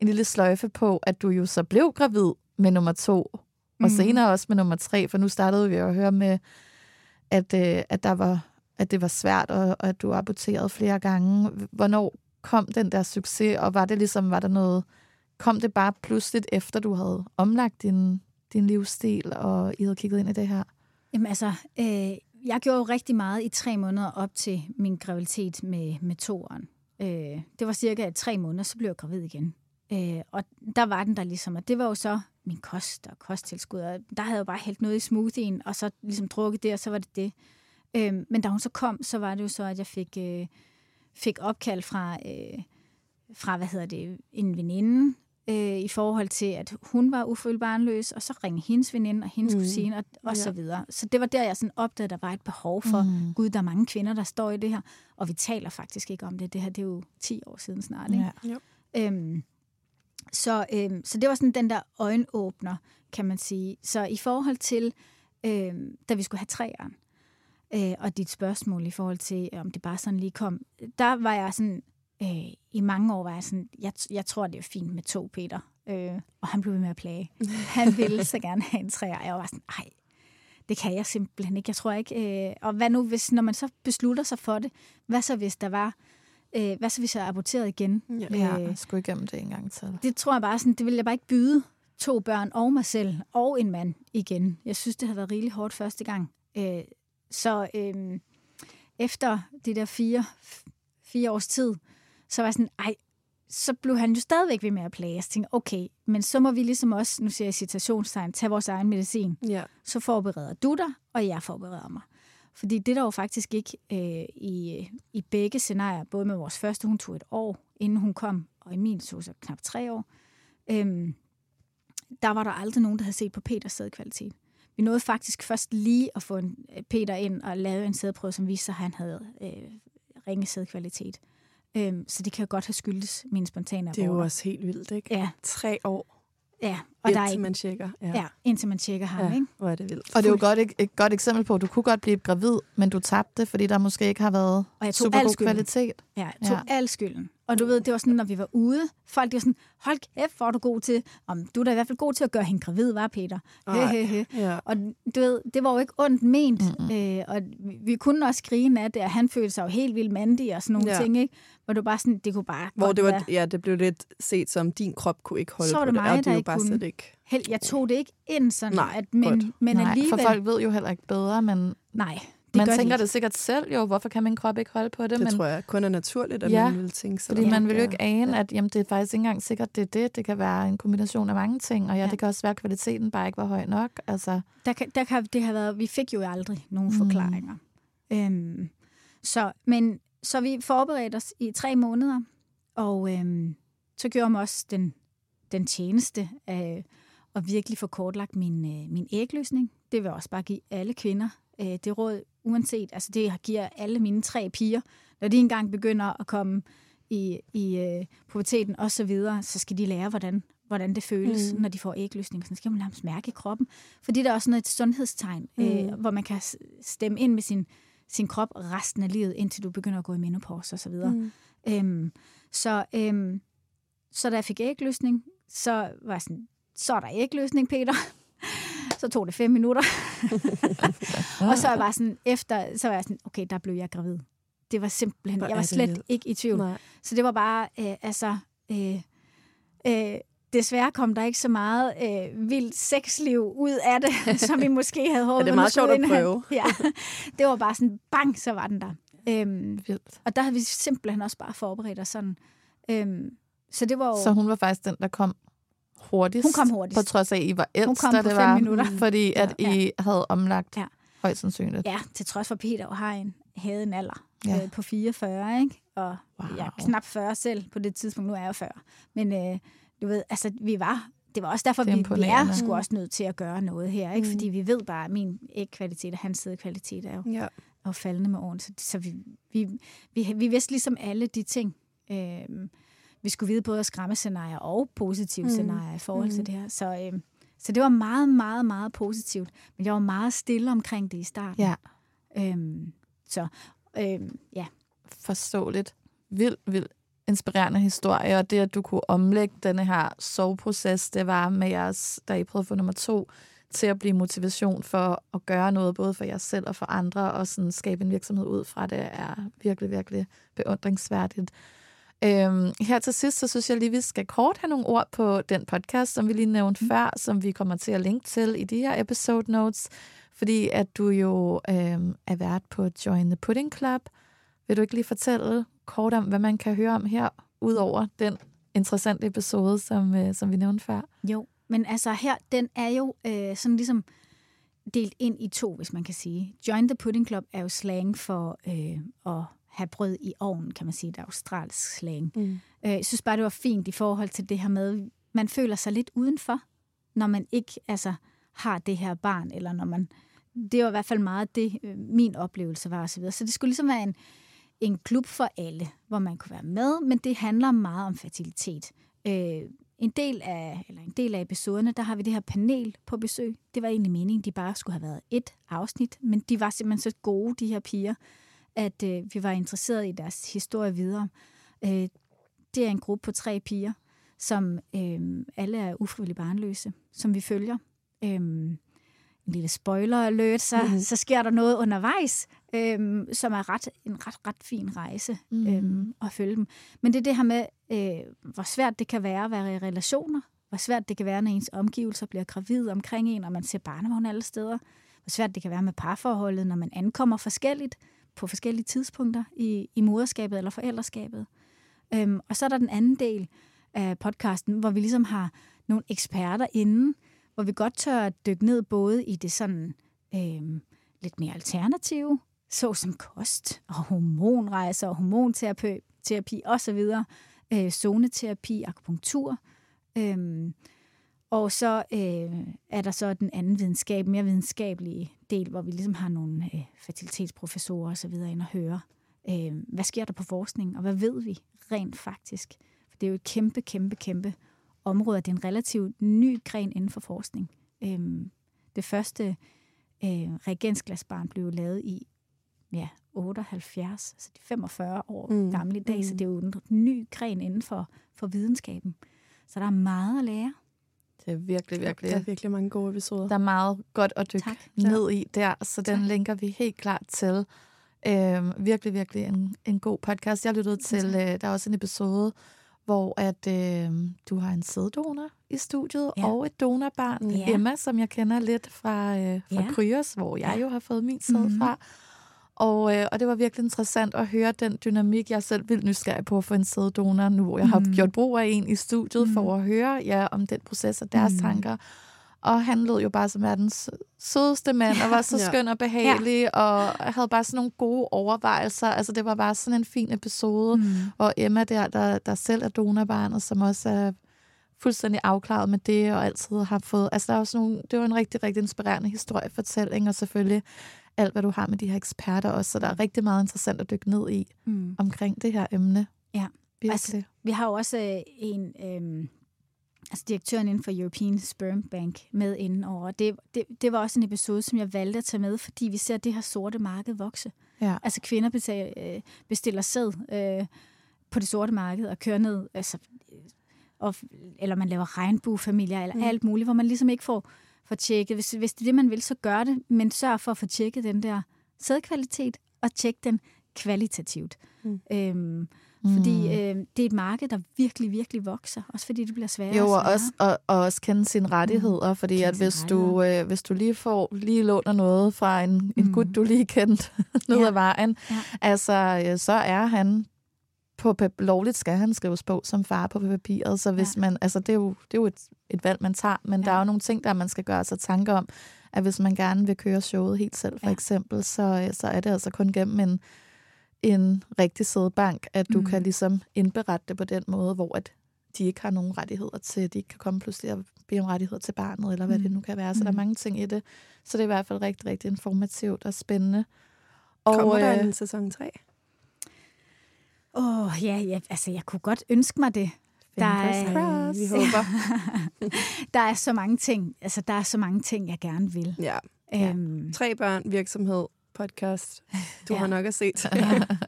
en lille sløjfe på, at du jo så blev gravid med nummer to, mm. og senere også med nummer tre, for nu startede vi jo at høre med, at, øh, at, der var, at det var svært, og, og at du aborterede flere gange. Hvornår kom den der succes, og var det ligesom, var der noget, kom det bare pludseligt efter, du havde omlagt din, din livsstil, og I havde kigget ind i det her? Jamen altså, øh, jeg gjorde jo rigtig meget i tre måneder op til min graviditet med, med toeren. Øh, det var cirka tre måneder, så blev jeg gravid igen. Øh, og der var den der ligesom, og det var jo så min kost og kosttilskud, og der havde jeg jo bare hældt noget i smoothien, og så ligesom drukket det, og så var det det. Øh, men da hun så kom, så var det jo så, at jeg fik, øh, fik opkald fra, øh, fra, hvad hedder det, en veninde, øh, i forhold til, at hun var ufølt barnløs, og så ringede hendes veninde og hendes mm. kusine, og, og ja. så videre. Så det var der, jeg sådan opdagede, at der var et behov for, mm. gud, der er mange kvinder, der står i det her, og vi taler faktisk ikke om det. Det her, det er jo 10 år siden snart, ikke? Ja. Øhm, så, øh, så det var sådan den der øjenåbner, kan man sige. Så i forhold til, øh, da vi skulle have træeren, øh, og dit spørgsmål i forhold til, om det bare sådan lige kom, der var jeg sådan, øh, i mange år var jeg sådan, jeg, jeg tror, det er fint med to, Peter. Øh, og han blev ved med at plage. Han ville så gerne have en træer. Jeg var sådan, nej, det kan jeg simpelthen ikke. Jeg tror ikke. Øh, og hvad nu, hvis, når man så beslutter sig for det, hvad så hvis der var, øh, hvad så hvis jeg aborterede igen? Ja, øh, jeg skulle igennem det en gang til. Det tror jeg bare sådan, det vil jeg bare ikke byde to børn og mig selv og en mand igen. Jeg synes, det har været rigtig hårdt første gang. Øh, så øh, efter de der fire, fire års tid, så var jeg sådan, ej, så blev han jo stadigvæk ved med at plage. Jeg tænkte, okay, men så må vi ligesom også, nu siger jeg citationstegn, tage vores egen medicin. Ja. Så forbereder du dig, og jeg forbereder mig. Fordi det der jo faktisk ikke øh, i, i begge scenarier, både med vores første, hun tog et år, inden hun kom, og i min tog så knap tre år, øh, der var der aldrig nogen, der havde set på Peters sædkvalitet. Vi nåede faktisk først lige at få en, øh, Peter ind og lave en sædprøve, som viste sig, at han havde øh, ringe sædkvalitet. Øhm, så det kan jo godt have skyldes mine spontane Det er jo også helt vildt, ikke? Ja. Tre år. Ja, og indtil der er ikke, man tjekker. Ja. ja, indtil man tjekker ham, ja, ikke? hvor er det vildt. Og det er jo godt, et, et godt eksempel på, at du kunne godt blive gravid, men du tabte, fordi der måske ikke har været og jeg tog super god kvalitet. Ja, jeg tog ja. al skylden. Og du ved, det var sådan, når vi var ude, folk de var sådan, hold kæft, hvor er du god til, om du er da i hvert fald god til at gøre hende gravid, var Peter? He, he, he. Ja. Og du ved, det var jo ikke ondt ment, mm-hmm. øh, og vi, vi kunne også grine af det, og han følte sig jo helt vildt mandig og sådan nogle ja. ting, ikke? Hvor du bare sådan, det kunne bare Hvor det var, være. ja, det blev lidt set som, din krop kunne ikke holde så var det på mig, det, og det er jo bare kunne. ikke... Held, jeg tog det ikke ind sådan, Nej, at, men, men Nej, alligevel... for folk ved jo heller ikke bedre, men... Nej, man tænker de det sikkert selv jo, hvorfor kan min krop ikke holde på det? Det men, tror jeg kun er naturligt, at ja, man vil tænke sådan. fordi man vil jo ikke ane, at jamen, det er faktisk ikke engang sikkert, det er det. Det kan være en kombination af mange ting, og ja, ja. det kan også være, at kvaliteten bare ikke var høj nok. Altså. Der kan, der kan, det har været, vi fik jo aldrig nogen mm. forklaringer. Øhm, så, men, så vi forberedte os i tre måneder, og øhm, så gjorde jeg også den, den tjeneste af at virkelig få kortlagt min, øh, min ægløsning. Det vil også bare give alle kvinder øh, det råd, uanset, altså det giver alle mine tre piger, når de engang begynder at komme i, i øh, puberteten og så videre, så skal de lære, hvordan, hvordan det føles, mm. når de får ægløsning. Så skal man nærmest mærke i kroppen. Fordi der er også noget et sundhedstegn, mm. øh, hvor man kan stemme ind med sin, sin krop resten af livet, indtil du begynder at gå i menopause og så videre. Mm. Øhm, så, øhm, så da jeg fik ægløsning, så var jeg sådan, så er der ægløsning, Peter. Så tog det fem minutter. og så var jeg bare sådan, efter, så var jeg sådan, okay, der blev jeg gravid. Det var simpelthen, jeg var slet ikke i tvivl. Nej. Så det var bare, øh, altså, øh, øh, desværre kom der ikke så meget øh, vildt sexliv ud af det, som vi måske havde håbet. Ja, det er meget sjovt at prøve. ja, det var bare sådan, bang, så var den der. Øhm, vildt. Og der havde vi simpelthen også bare forberedt os sådan. Øhm, så det var jo... Så hun var faktisk den, der kom hurtigst. Hun kom hurtigst. På trods af, at I var ældst, Hun kom på det fem var, minutter. Fordi at Ja. I havde omlagt Ja. højst sandsynligt. Ja, til trods for, Peter har en, havde en alder Ja. øh, på 44, ikke? Og Wow. jeg er knap 40 selv på det tidspunkt. Nu er jeg jo 40. Men øh, du ved, altså, vi var... Det var også derfor, er vi, vi er sgu også nødt til at gøre noget her, ikke? Fordi vi ved bare, at min ægkvalitet og hans sædkvalitet er jo, Ja. er jo faldende med årene. Så, så vi, vi, vi, vi vidste ligesom alle de ting, øh, vi skulle vide både skræmmescenarier og positive Mm. scenarier i forhold til det her. Så, øh, så det var meget, meget, meget positivt. Men jeg var meget stille omkring det i starten. Ja. Øhm, så øhm, ja, Forståeligt. Vildt, vildt inspirerende historie, og det, at du kunne omlægge denne her soveproces, det var med jeres, da I prøvede få nummer to, til at blive motivation for at gøre noget, både for jer selv og for andre, og sådan skabe en virksomhed ud fra det, er virkelig, virkelig beundringsværdigt. Øhm, her til sidst, så synes jeg lige, vi skal kort have nogle ord på den podcast, som vi lige nævnte mm. før, som vi kommer til at linke til i de her episode notes, fordi at du jo øhm, er vært på Join the Pudding Club. Vil du ikke lige fortælle kort om, hvad man kan høre om her, udover den interessante episode, som, øh, som vi nævnte før? jo. Men altså her, den er jo øh, sådan ligesom delt ind i to, hvis man kan sige. Join the Pudding Club er jo slang for øh, at have brød i ovnen, kan man sige. Det er australsk slang. Mm. Øh, jeg synes bare, det var fint i forhold til det her med, man føler sig lidt udenfor, når man ikke altså, har det her barn, eller når man... Det var i hvert fald meget det, øh, min oplevelse var osv. Så det skulle ligesom være en, en klub for alle, hvor man kunne være med, men det handler meget om fertilitet. Øh, en del af, eller en del af episoderne, der har vi det her panel på besøg. Det var egentlig meningen, de bare skulle have været et afsnit, men de var simpelthen så gode, de her piger, at øh, vi var interesseret i deres historie videre. Øh, det er en gruppe på tre piger, som øh, alle er ufrivilligt barnløse, som vi følger. Øh, en lille spoiler alert, så, mm. så sker der noget undervejs, øh, som er ret, en ret, ret fin rejse mm. øh, at følge dem. Men det er det her med, øh, hvor svært det kan være at være i relationer, hvor svært det kan være, når ens omgivelser bliver gravid omkring en, og man ser barnevogn alle steder, hvor svært det kan være med parforholdet, når man ankommer forskelligt på forskellige tidspunkter i, i moderskabet eller forældreskabet. Øhm, og så er der den anden del af podcasten, hvor vi ligesom har nogle eksperter inden, hvor vi godt tør at dykke ned både i det sådan øhm, lidt mere alternative, såsom kost og hormonrejser og hormonterapi terapi osv., øh, zoneterapi, akupunktur. Øhm, og så øh, er der så den anden videnskab, mere videnskabelige del, hvor vi ligesom har nogle øh, fertilitetsprofessorer osv. ind og høre, øh, hvad sker der på forskningen, og hvad ved vi rent faktisk? For det er jo et kæmpe, kæmpe, kæmpe område. Det er en relativt ny gren inden for forskning. Øh, det første øh, reagensglasbarn blev lavet i ja, 78, så de 45 år mm. gamle i dag, mm. så det er jo en ny gren inden for, for videnskaben. Så der er meget at lære. Det er virkelig, virkelig. Der er virkelig mange gode episoder. Der er meget godt at dykke tak. ned i der, så den tak. linker vi helt klart til. Øhm, virkelig, virkelig en, en god podcast. Jeg lyttede til, øh, der er også en episode, hvor at øh, du har en sæddonor i studiet, ja. og et donorbarn, ja. Emma, som jeg kender lidt fra, øh, fra ja. Kryos, hvor jeg jo har fået min sæd mm-hmm. fra. Og, øh, og det var virkelig interessant at høre den dynamik, jeg selv vil nysgerrig på for en sæddonor, nu hvor jeg mm. har gjort brug af en i studiet, mm. for at høre ja, om den proces og deres mm. tanker. Og han lød jo bare som verdens sødeste mand, og var så ja. skøn og behagelig, ja. og havde bare sådan nogle gode overvejelser. Altså, det var bare sådan en fin episode. Mm. Og Emma der, der, der selv er donorbarnet, som også er fuldstændig afklaret med det, og altid har fået... Altså, der er også nogle, det var en rigtig, rigtig inspirerende historiefortælling, og selvfølgelig alt, hvad du har med de her eksperter også. Så der er rigtig meget interessant at dykke ned i mm. omkring det her emne. Ja, Virkelig. altså, vi har jo også øh, en... Øh, altså direktøren inden for European Sperm Bank med inden over. Det, det, det var også en episode, som jeg valgte at tage med, fordi vi ser det her sorte marked vokse. Ja. Altså kvinder betaler, øh, bestiller sæd øh, på det sorte marked og kører ned, altså, og, eller man laver regnbuefamilier, eller mm. alt muligt, hvor man ligesom ikke får få tjekket. Hvis, hvis det er det, man vil, så gør det, men sørg for at få tjekket den der sædkvalitet, og tjek den kvalitativt. Mm. Øhm, fordi mm. øh, det er et marked, der virkelig, virkelig vokser. Også fordi det bliver sværere Jo, og, og også, og, og også kende sine rettigheder. Mm. Fordi kende at hvis du, øh, hvis du lige får lige låner noget fra en, en mm. gut, du lige kendt ned ja. ad vejen, ja. altså, øh, så er han på lovligt skal han skrives på som far på papiret, så hvis ja. man, altså det er jo, det er jo et, et valg, man tager, men ja. der er jo nogle ting, der man skal gøre sig tanker om, at hvis man gerne vil køre showet helt selv, for ja. eksempel, så, så er det altså kun gennem en, en rigtig sædbank, at du mm. kan ligesom indberette det på den måde, hvor at de ikke har nogen rettigheder til, de ikke kan komme pludselig og bede om rettigheder til barnet, eller hvad mm. det nu kan være. Så mm. der er mm. mange ting i det. Så det er i hvert fald rigtig, rigtig informativt og spændende. Og, Kommer der øh, en sæson 3? Åh, oh, ja, ja, altså jeg kunne godt ønske mig det. Der er, vi håber. der er så mange ting, altså der er så mange ting, jeg gerne vil. Ja. Øhm. Tre børn, virksomhed, podcast. Du ja. har nok at se til.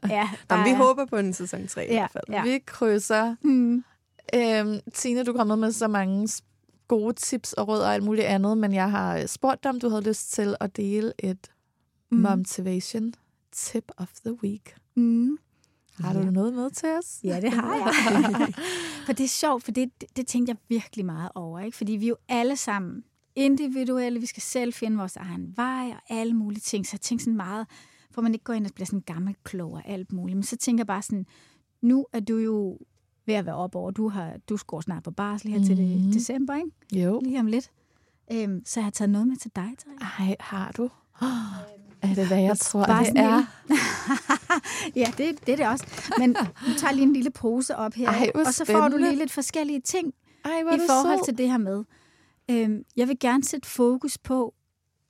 ja, Jamen, vi håber på en sæson 3 ja, i hvert fald. Ja. Vi krydser. Mm. Øhm, Tina, du kommer med så mange gode tips og råd og alt muligt andet, men jeg har spurgt dig, om du havde lyst til at dele et mm. motivation tip of the week. Mm. Har du ja. noget med til os? Ja, det har jeg. for det er sjovt, for det, det, det tænkte jeg virkelig meget over. Ikke? Fordi vi er jo alle sammen individuelle. Vi skal selv finde vores egen vej og alle mulige ting. Så jeg tænkte sådan meget, for man ikke går ind og bliver sådan gammel klog og alt muligt. Men så tænker jeg bare sådan, nu er du jo ved at være op over. Du, har, du går snart på barsel her mm. til det, mhm. december, ikke? Jo. Lige om lidt. Øhm, så jeg har taget noget med til dig, Ej, har du? Oh, er det, hvad jeg tror, Bare det er? ja, det, det er det også. Men nu tager lige en lille pose op her, Ej, og så får du lige lidt forskellige ting Ej, i forhold så. til det her med. Øhm, jeg vil gerne sætte fokus på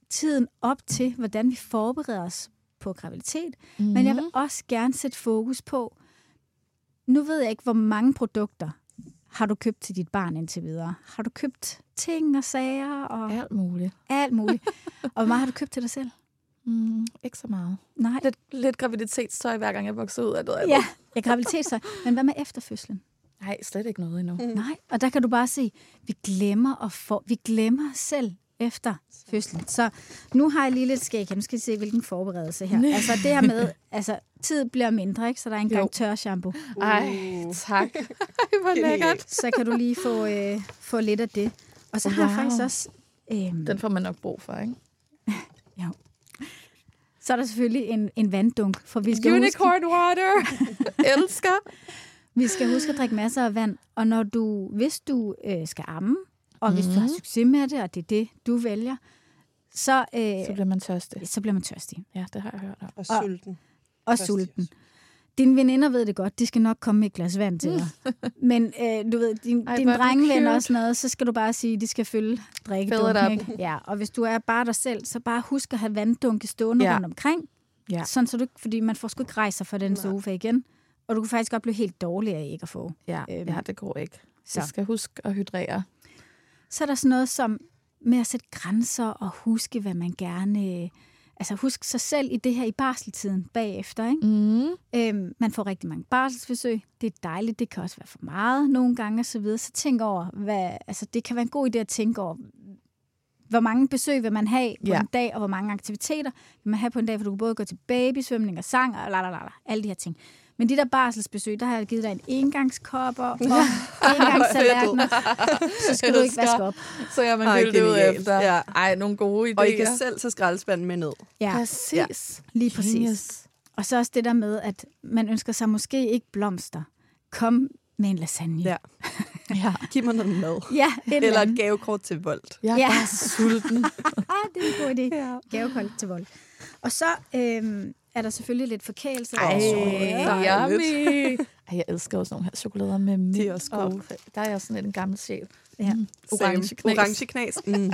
tiden op til, hvordan vi forbereder os på graviditet, mm-hmm. men jeg vil mhm. også gerne sætte fokus på, nu ved jeg ikke, hvor mange produkter har du købt til dit barn indtil videre? Har du købt ting og sager? Og alt muligt. Alt muligt. og hvor meget har du købt til dig selv? Mm, ikke så meget. Nej. Lidt, lidt graviditetstøj, hver gang jeg vokser ud af noget. Ja, ja graviditetstøj. Men hvad med efterfødslen? Nej, slet ikke noget endnu. Mm. Nej, og der kan du bare se, vi glemmer at få, vi glemmer selv efter fødslen. Så nu har jeg lige lidt skæg. Nu skal I se, hvilken forberedelse her. Altså det her med, altså tid bliver mindre, ikke? Så der er engang tør shampoo. Ej, tak. Ej, hvor lækkert. Så kan du lige få, øh, få lidt af det. Og så wow. har jeg faktisk også... Øh, Den får man nok brug for, ikke? ja. Så er der selvfølgelig en, en vanddunk, for vi skal Unicorn huske... water! Elsker! Vi skal huske at drikke masser af vand, og når du, hvis du øh, skal amme, og mm. hvis du har mhm. succes med det, og det er det, du vælger, så, øh, så bliver man tørstig. Så bliver man tørstig. Ja, det har jeg hørt. Og, og sulten. Og sulten. Dine veninder ved det godt, de skal nok komme med et glas vand til dig. Men øh, du ved, din, Ej, din drengevenner og sådan noget, så skal du bare sige, at de skal følge drikkedunken. Ja, og hvis du er bare dig selv, så bare husk at have vanddunke stående ja. rundt omkring. Ja. Sådan, så du, fordi man får sgu ikke rejse for den sofa igen. Og du kan faktisk godt blive helt dårlig af ikke at få. Ja, øhm, ja det går ikke. Så. Jeg skal huske at hydrere. Så er der sådan noget som med at sætte grænser og huske, hvad man gerne... Altså husk sig selv i det her i barseltiden bagefter. Ikke? Mm. Øhm, man får rigtig mange barselsbesøg. Det er dejligt. Det kan også være for meget nogle gange og så videre. Så tænk over, hvad, altså det kan være en god idé at tænke over, hvor mange besøg vil man have på ja. en dag, og hvor mange aktiviteter vil man have på en dag, for du kan både gå til babysvømning og sang og la, la, la, la, alle de her ting. Men de der barselsbesøg, der har jeg givet dig en engangskopper og engangssalatner. så skal du ikke vaske op. Så jeg man det ud efter. Ja. Ej, nogle gode idéer. Og I kan selv tage skraldespanden med ned. Ja, præcis. Ja. Lige præcis. Genius. Og så også det der med, at man ønsker sig måske ikke blomster. Kom med en lasagne. Ja. ja. Giv mig noget mad. Ja, et Eller et gavekort til Volt. Jeg er ja. bare sulten. det er en god idé. Ja. Gavekort til Volt. Og så øhm, er der selvfølgelig lidt forkælelse. Ej, Ej yummy. Ej, jeg elsker også nogle her chokolader med mint. De er også gode. Og der er jeg sådan en gammel sjæl. Ja. Mm. Orange knas. Orange knas. Mm.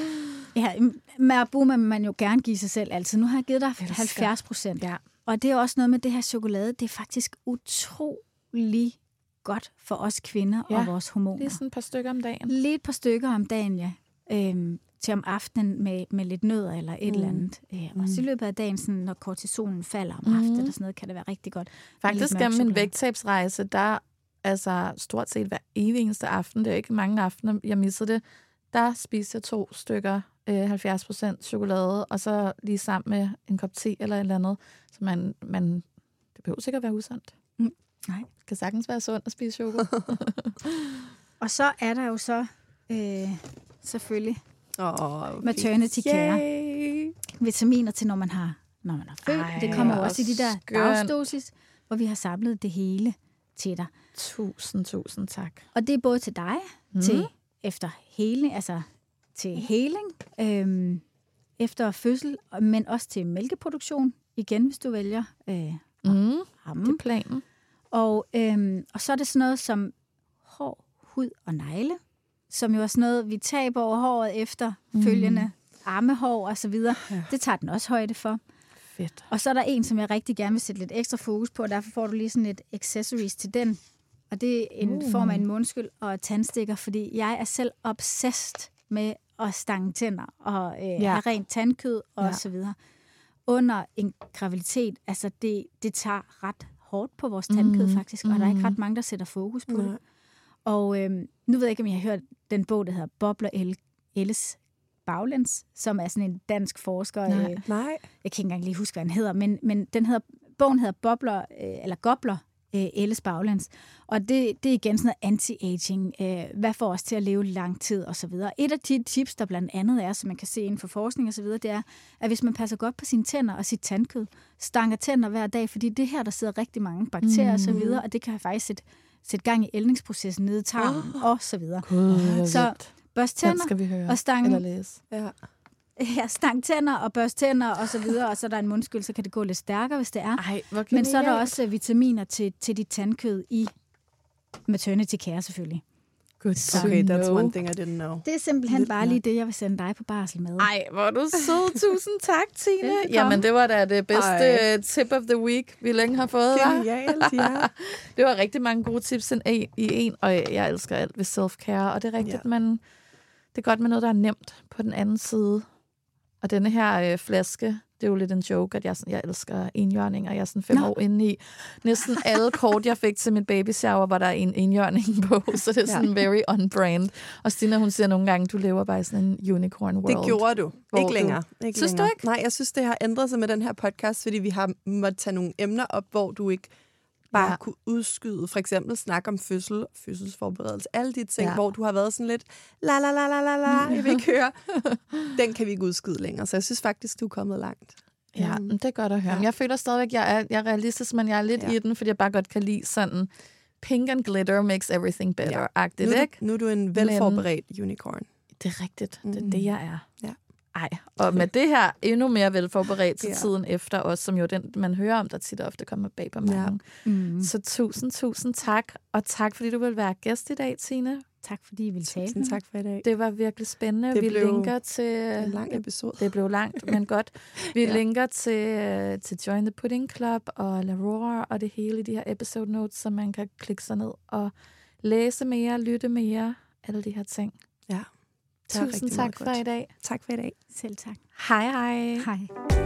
ja, Marabu må man jo gerne give sig selv altid. Nu har jeg givet dig 70 procent. Ja. Og det er også noget med det her chokolade. Det er faktisk utrolig godt for os kvinder ja. og vores hormoner. Lige sådan et par stykker om dagen. Lige et par stykker om dagen, ja. Øhm, til om aftenen med, med lidt nødder eller et mm. eller andet. Øh, og mm. så i løbet af dagen, sådan, når kortisonen falder om mm. aftenen og sådan noget, kan det være rigtig godt. Faktisk er min vægttabsrejse, der altså stort set hver eneste aften, det er ikke mange aftener, jeg missede det, der spiste jeg to stykker øh, 70% chokolade, og så lige sammen med en kop te eller et eller andet. Så man, man det behøver sikkert være usundt. Mm. Nej. Det kan sagtens være sundt at spise chokolade. og så er der jo så øh, selvfølgelig Oh, maternity care. Yay. Vitaminer til, når man har, når man har født. Ej, det kommer også i de der skønt. dagsdosis, hvor vi har samlet det hele til dig. Tusind, tusind tak. Og det er både til dig, mm. til efter heling, altså til heling, øhm, efter fødsel, men også til mælkeproduktion, igen, hvis du vælger øh, mm. Det er planen. Og, øhm, og så er det sådan noget som hår, hud og negle som jo er sådan noget, vi taber over håret efter mm. følgende armehår og så videre. Ja. Det tager den også højde for. Fedt. Og så er der en, som jeg rigtig gerne vil sætte lidt ekstra fokus på, og derfor får du lige sådan et accessories til den. Og det er en uh. form af en mundskyld og tandstikker, fordi jeg er selv obsessed med at stange tænder og øh, ja. have rent tandkød og ja. så videre. Under en graviditet, altså det, det tager ret hårdt på vores tandkød mm. faktisk, og mm. der er ikke ret mange, der sætter fokus på mm. det. Og øh, nu ved jeg ikke, om I har hørt den bog, der hedder Bobler Elles Baglæns, som er sådan en dansk forsker. Nej, øh, nej. Jeg kan ikke engang lige huske, hvad den hedder, men, men den hedder, bogen hedder Bobler, øh, eller Gobler øh, Elles Baglæns. Og det, det er igen sådan noget anti-aging. Øh, hvad får os til at leve lang tid og så videre. Et af de tips, der blandt andet er, som man kan se inden for forskning og så videre, det er, at hvis man passer godt på sine tænder og sit tandkød, stanger tænder hver dag, fordi det her, der sidder rigtig mange bakterier mm. og så mm. videre, og det kan faktisk sætte sætte gang i ældningsprocessen nede i tarmen oh. og så videre. God, så børst tænder skal vi høre. og stang, eller læse. Ja. Ja, stang tænder og børst tænder og så videre, og så er der en mundskyld, så kan det gå lidt stærkere, hvis det er. Ej, Men så er der også vitaminer til, til dit tandkød i maternity care selvfølgelig. Good okay, that's one thing I didn't know. Det er simpelthen Lidt bare lige det, jeg vil sende dig på barsel med. Ej, hvor du sød. Tusind tak, Tine. Jamen, det var da det bedste Ej. tip of the week, vi længe har fået. Genialt, ja. det var rigtig mange gode tips i en, og jeg elsker alt ved self-care. Og det er rigtigt, ja. men det er godt med noget, der er nemt på den anden side. Og denne her øh, flaske, det er jo lidt en joke, at jeg, sådan, jeg elsker enhjørning, og jeg er sådan fem Nå. år inde i. Næsten alle kort, jeg fik til mit baby shower, var der en enhjørning på, så det er sådan ja. very on-brand. Og Stina, hun siger nogle gange, du lever bare i sådan en unicorn world. Det gjorde du. Ikke længere. Du, ikke synes længere. du ikke? Nej, jeg synes, det har ændret sig med den her podcast, fordi vi har måttet tage nogle emner op, hvor du ikke bare ja. kunne udskyde, for eksempel snakke om fødsel, fødselsforberedelse, alle de ting, ja. hvor du har været sådan lidt, la la la la la la, jeg vil ikke høre. Den kan vi ikke udskyde længere, så jeg synes faktisk, du er kommet langt. Ja, mm. det er godt at høre. Ja. Jeg føler stadigvæk, jeg er, jeg er realistisk, men jeg er lidt ja. i den, fordi jeg bare godt kan lide sådan, pink and glitter makes everything better-agtigt, ja. nu, ikke? Nu er du en velforberedt men, unicorn. Det er rigtigt. Det er mm. det, jeg er. Ja. Ej, og med det her endnu mere velforberedt til ja. tiden efter os, som jo den, man hører om, der tit og ofte kommer bag på mange. Ja. Mm. Så tusind, tusind tak. Og tak, fordi du vil være gæst i dag, Tine. Tak, fordi I ville tale. Tusind tak for i dag. Det var virkelig spændende. Det vi blev linker til... en lang episode. Det blev langt, men godt. Vi ja. linker til, til Join the Pudding Club og La Roar og det hele i de her episode notes, så man kan klikke sig ned og læse mere, lytte mere, alle de her ting. Ja. Tusind tak for i dag. Tak for i dag. Selv tak. Hej hej. Hej.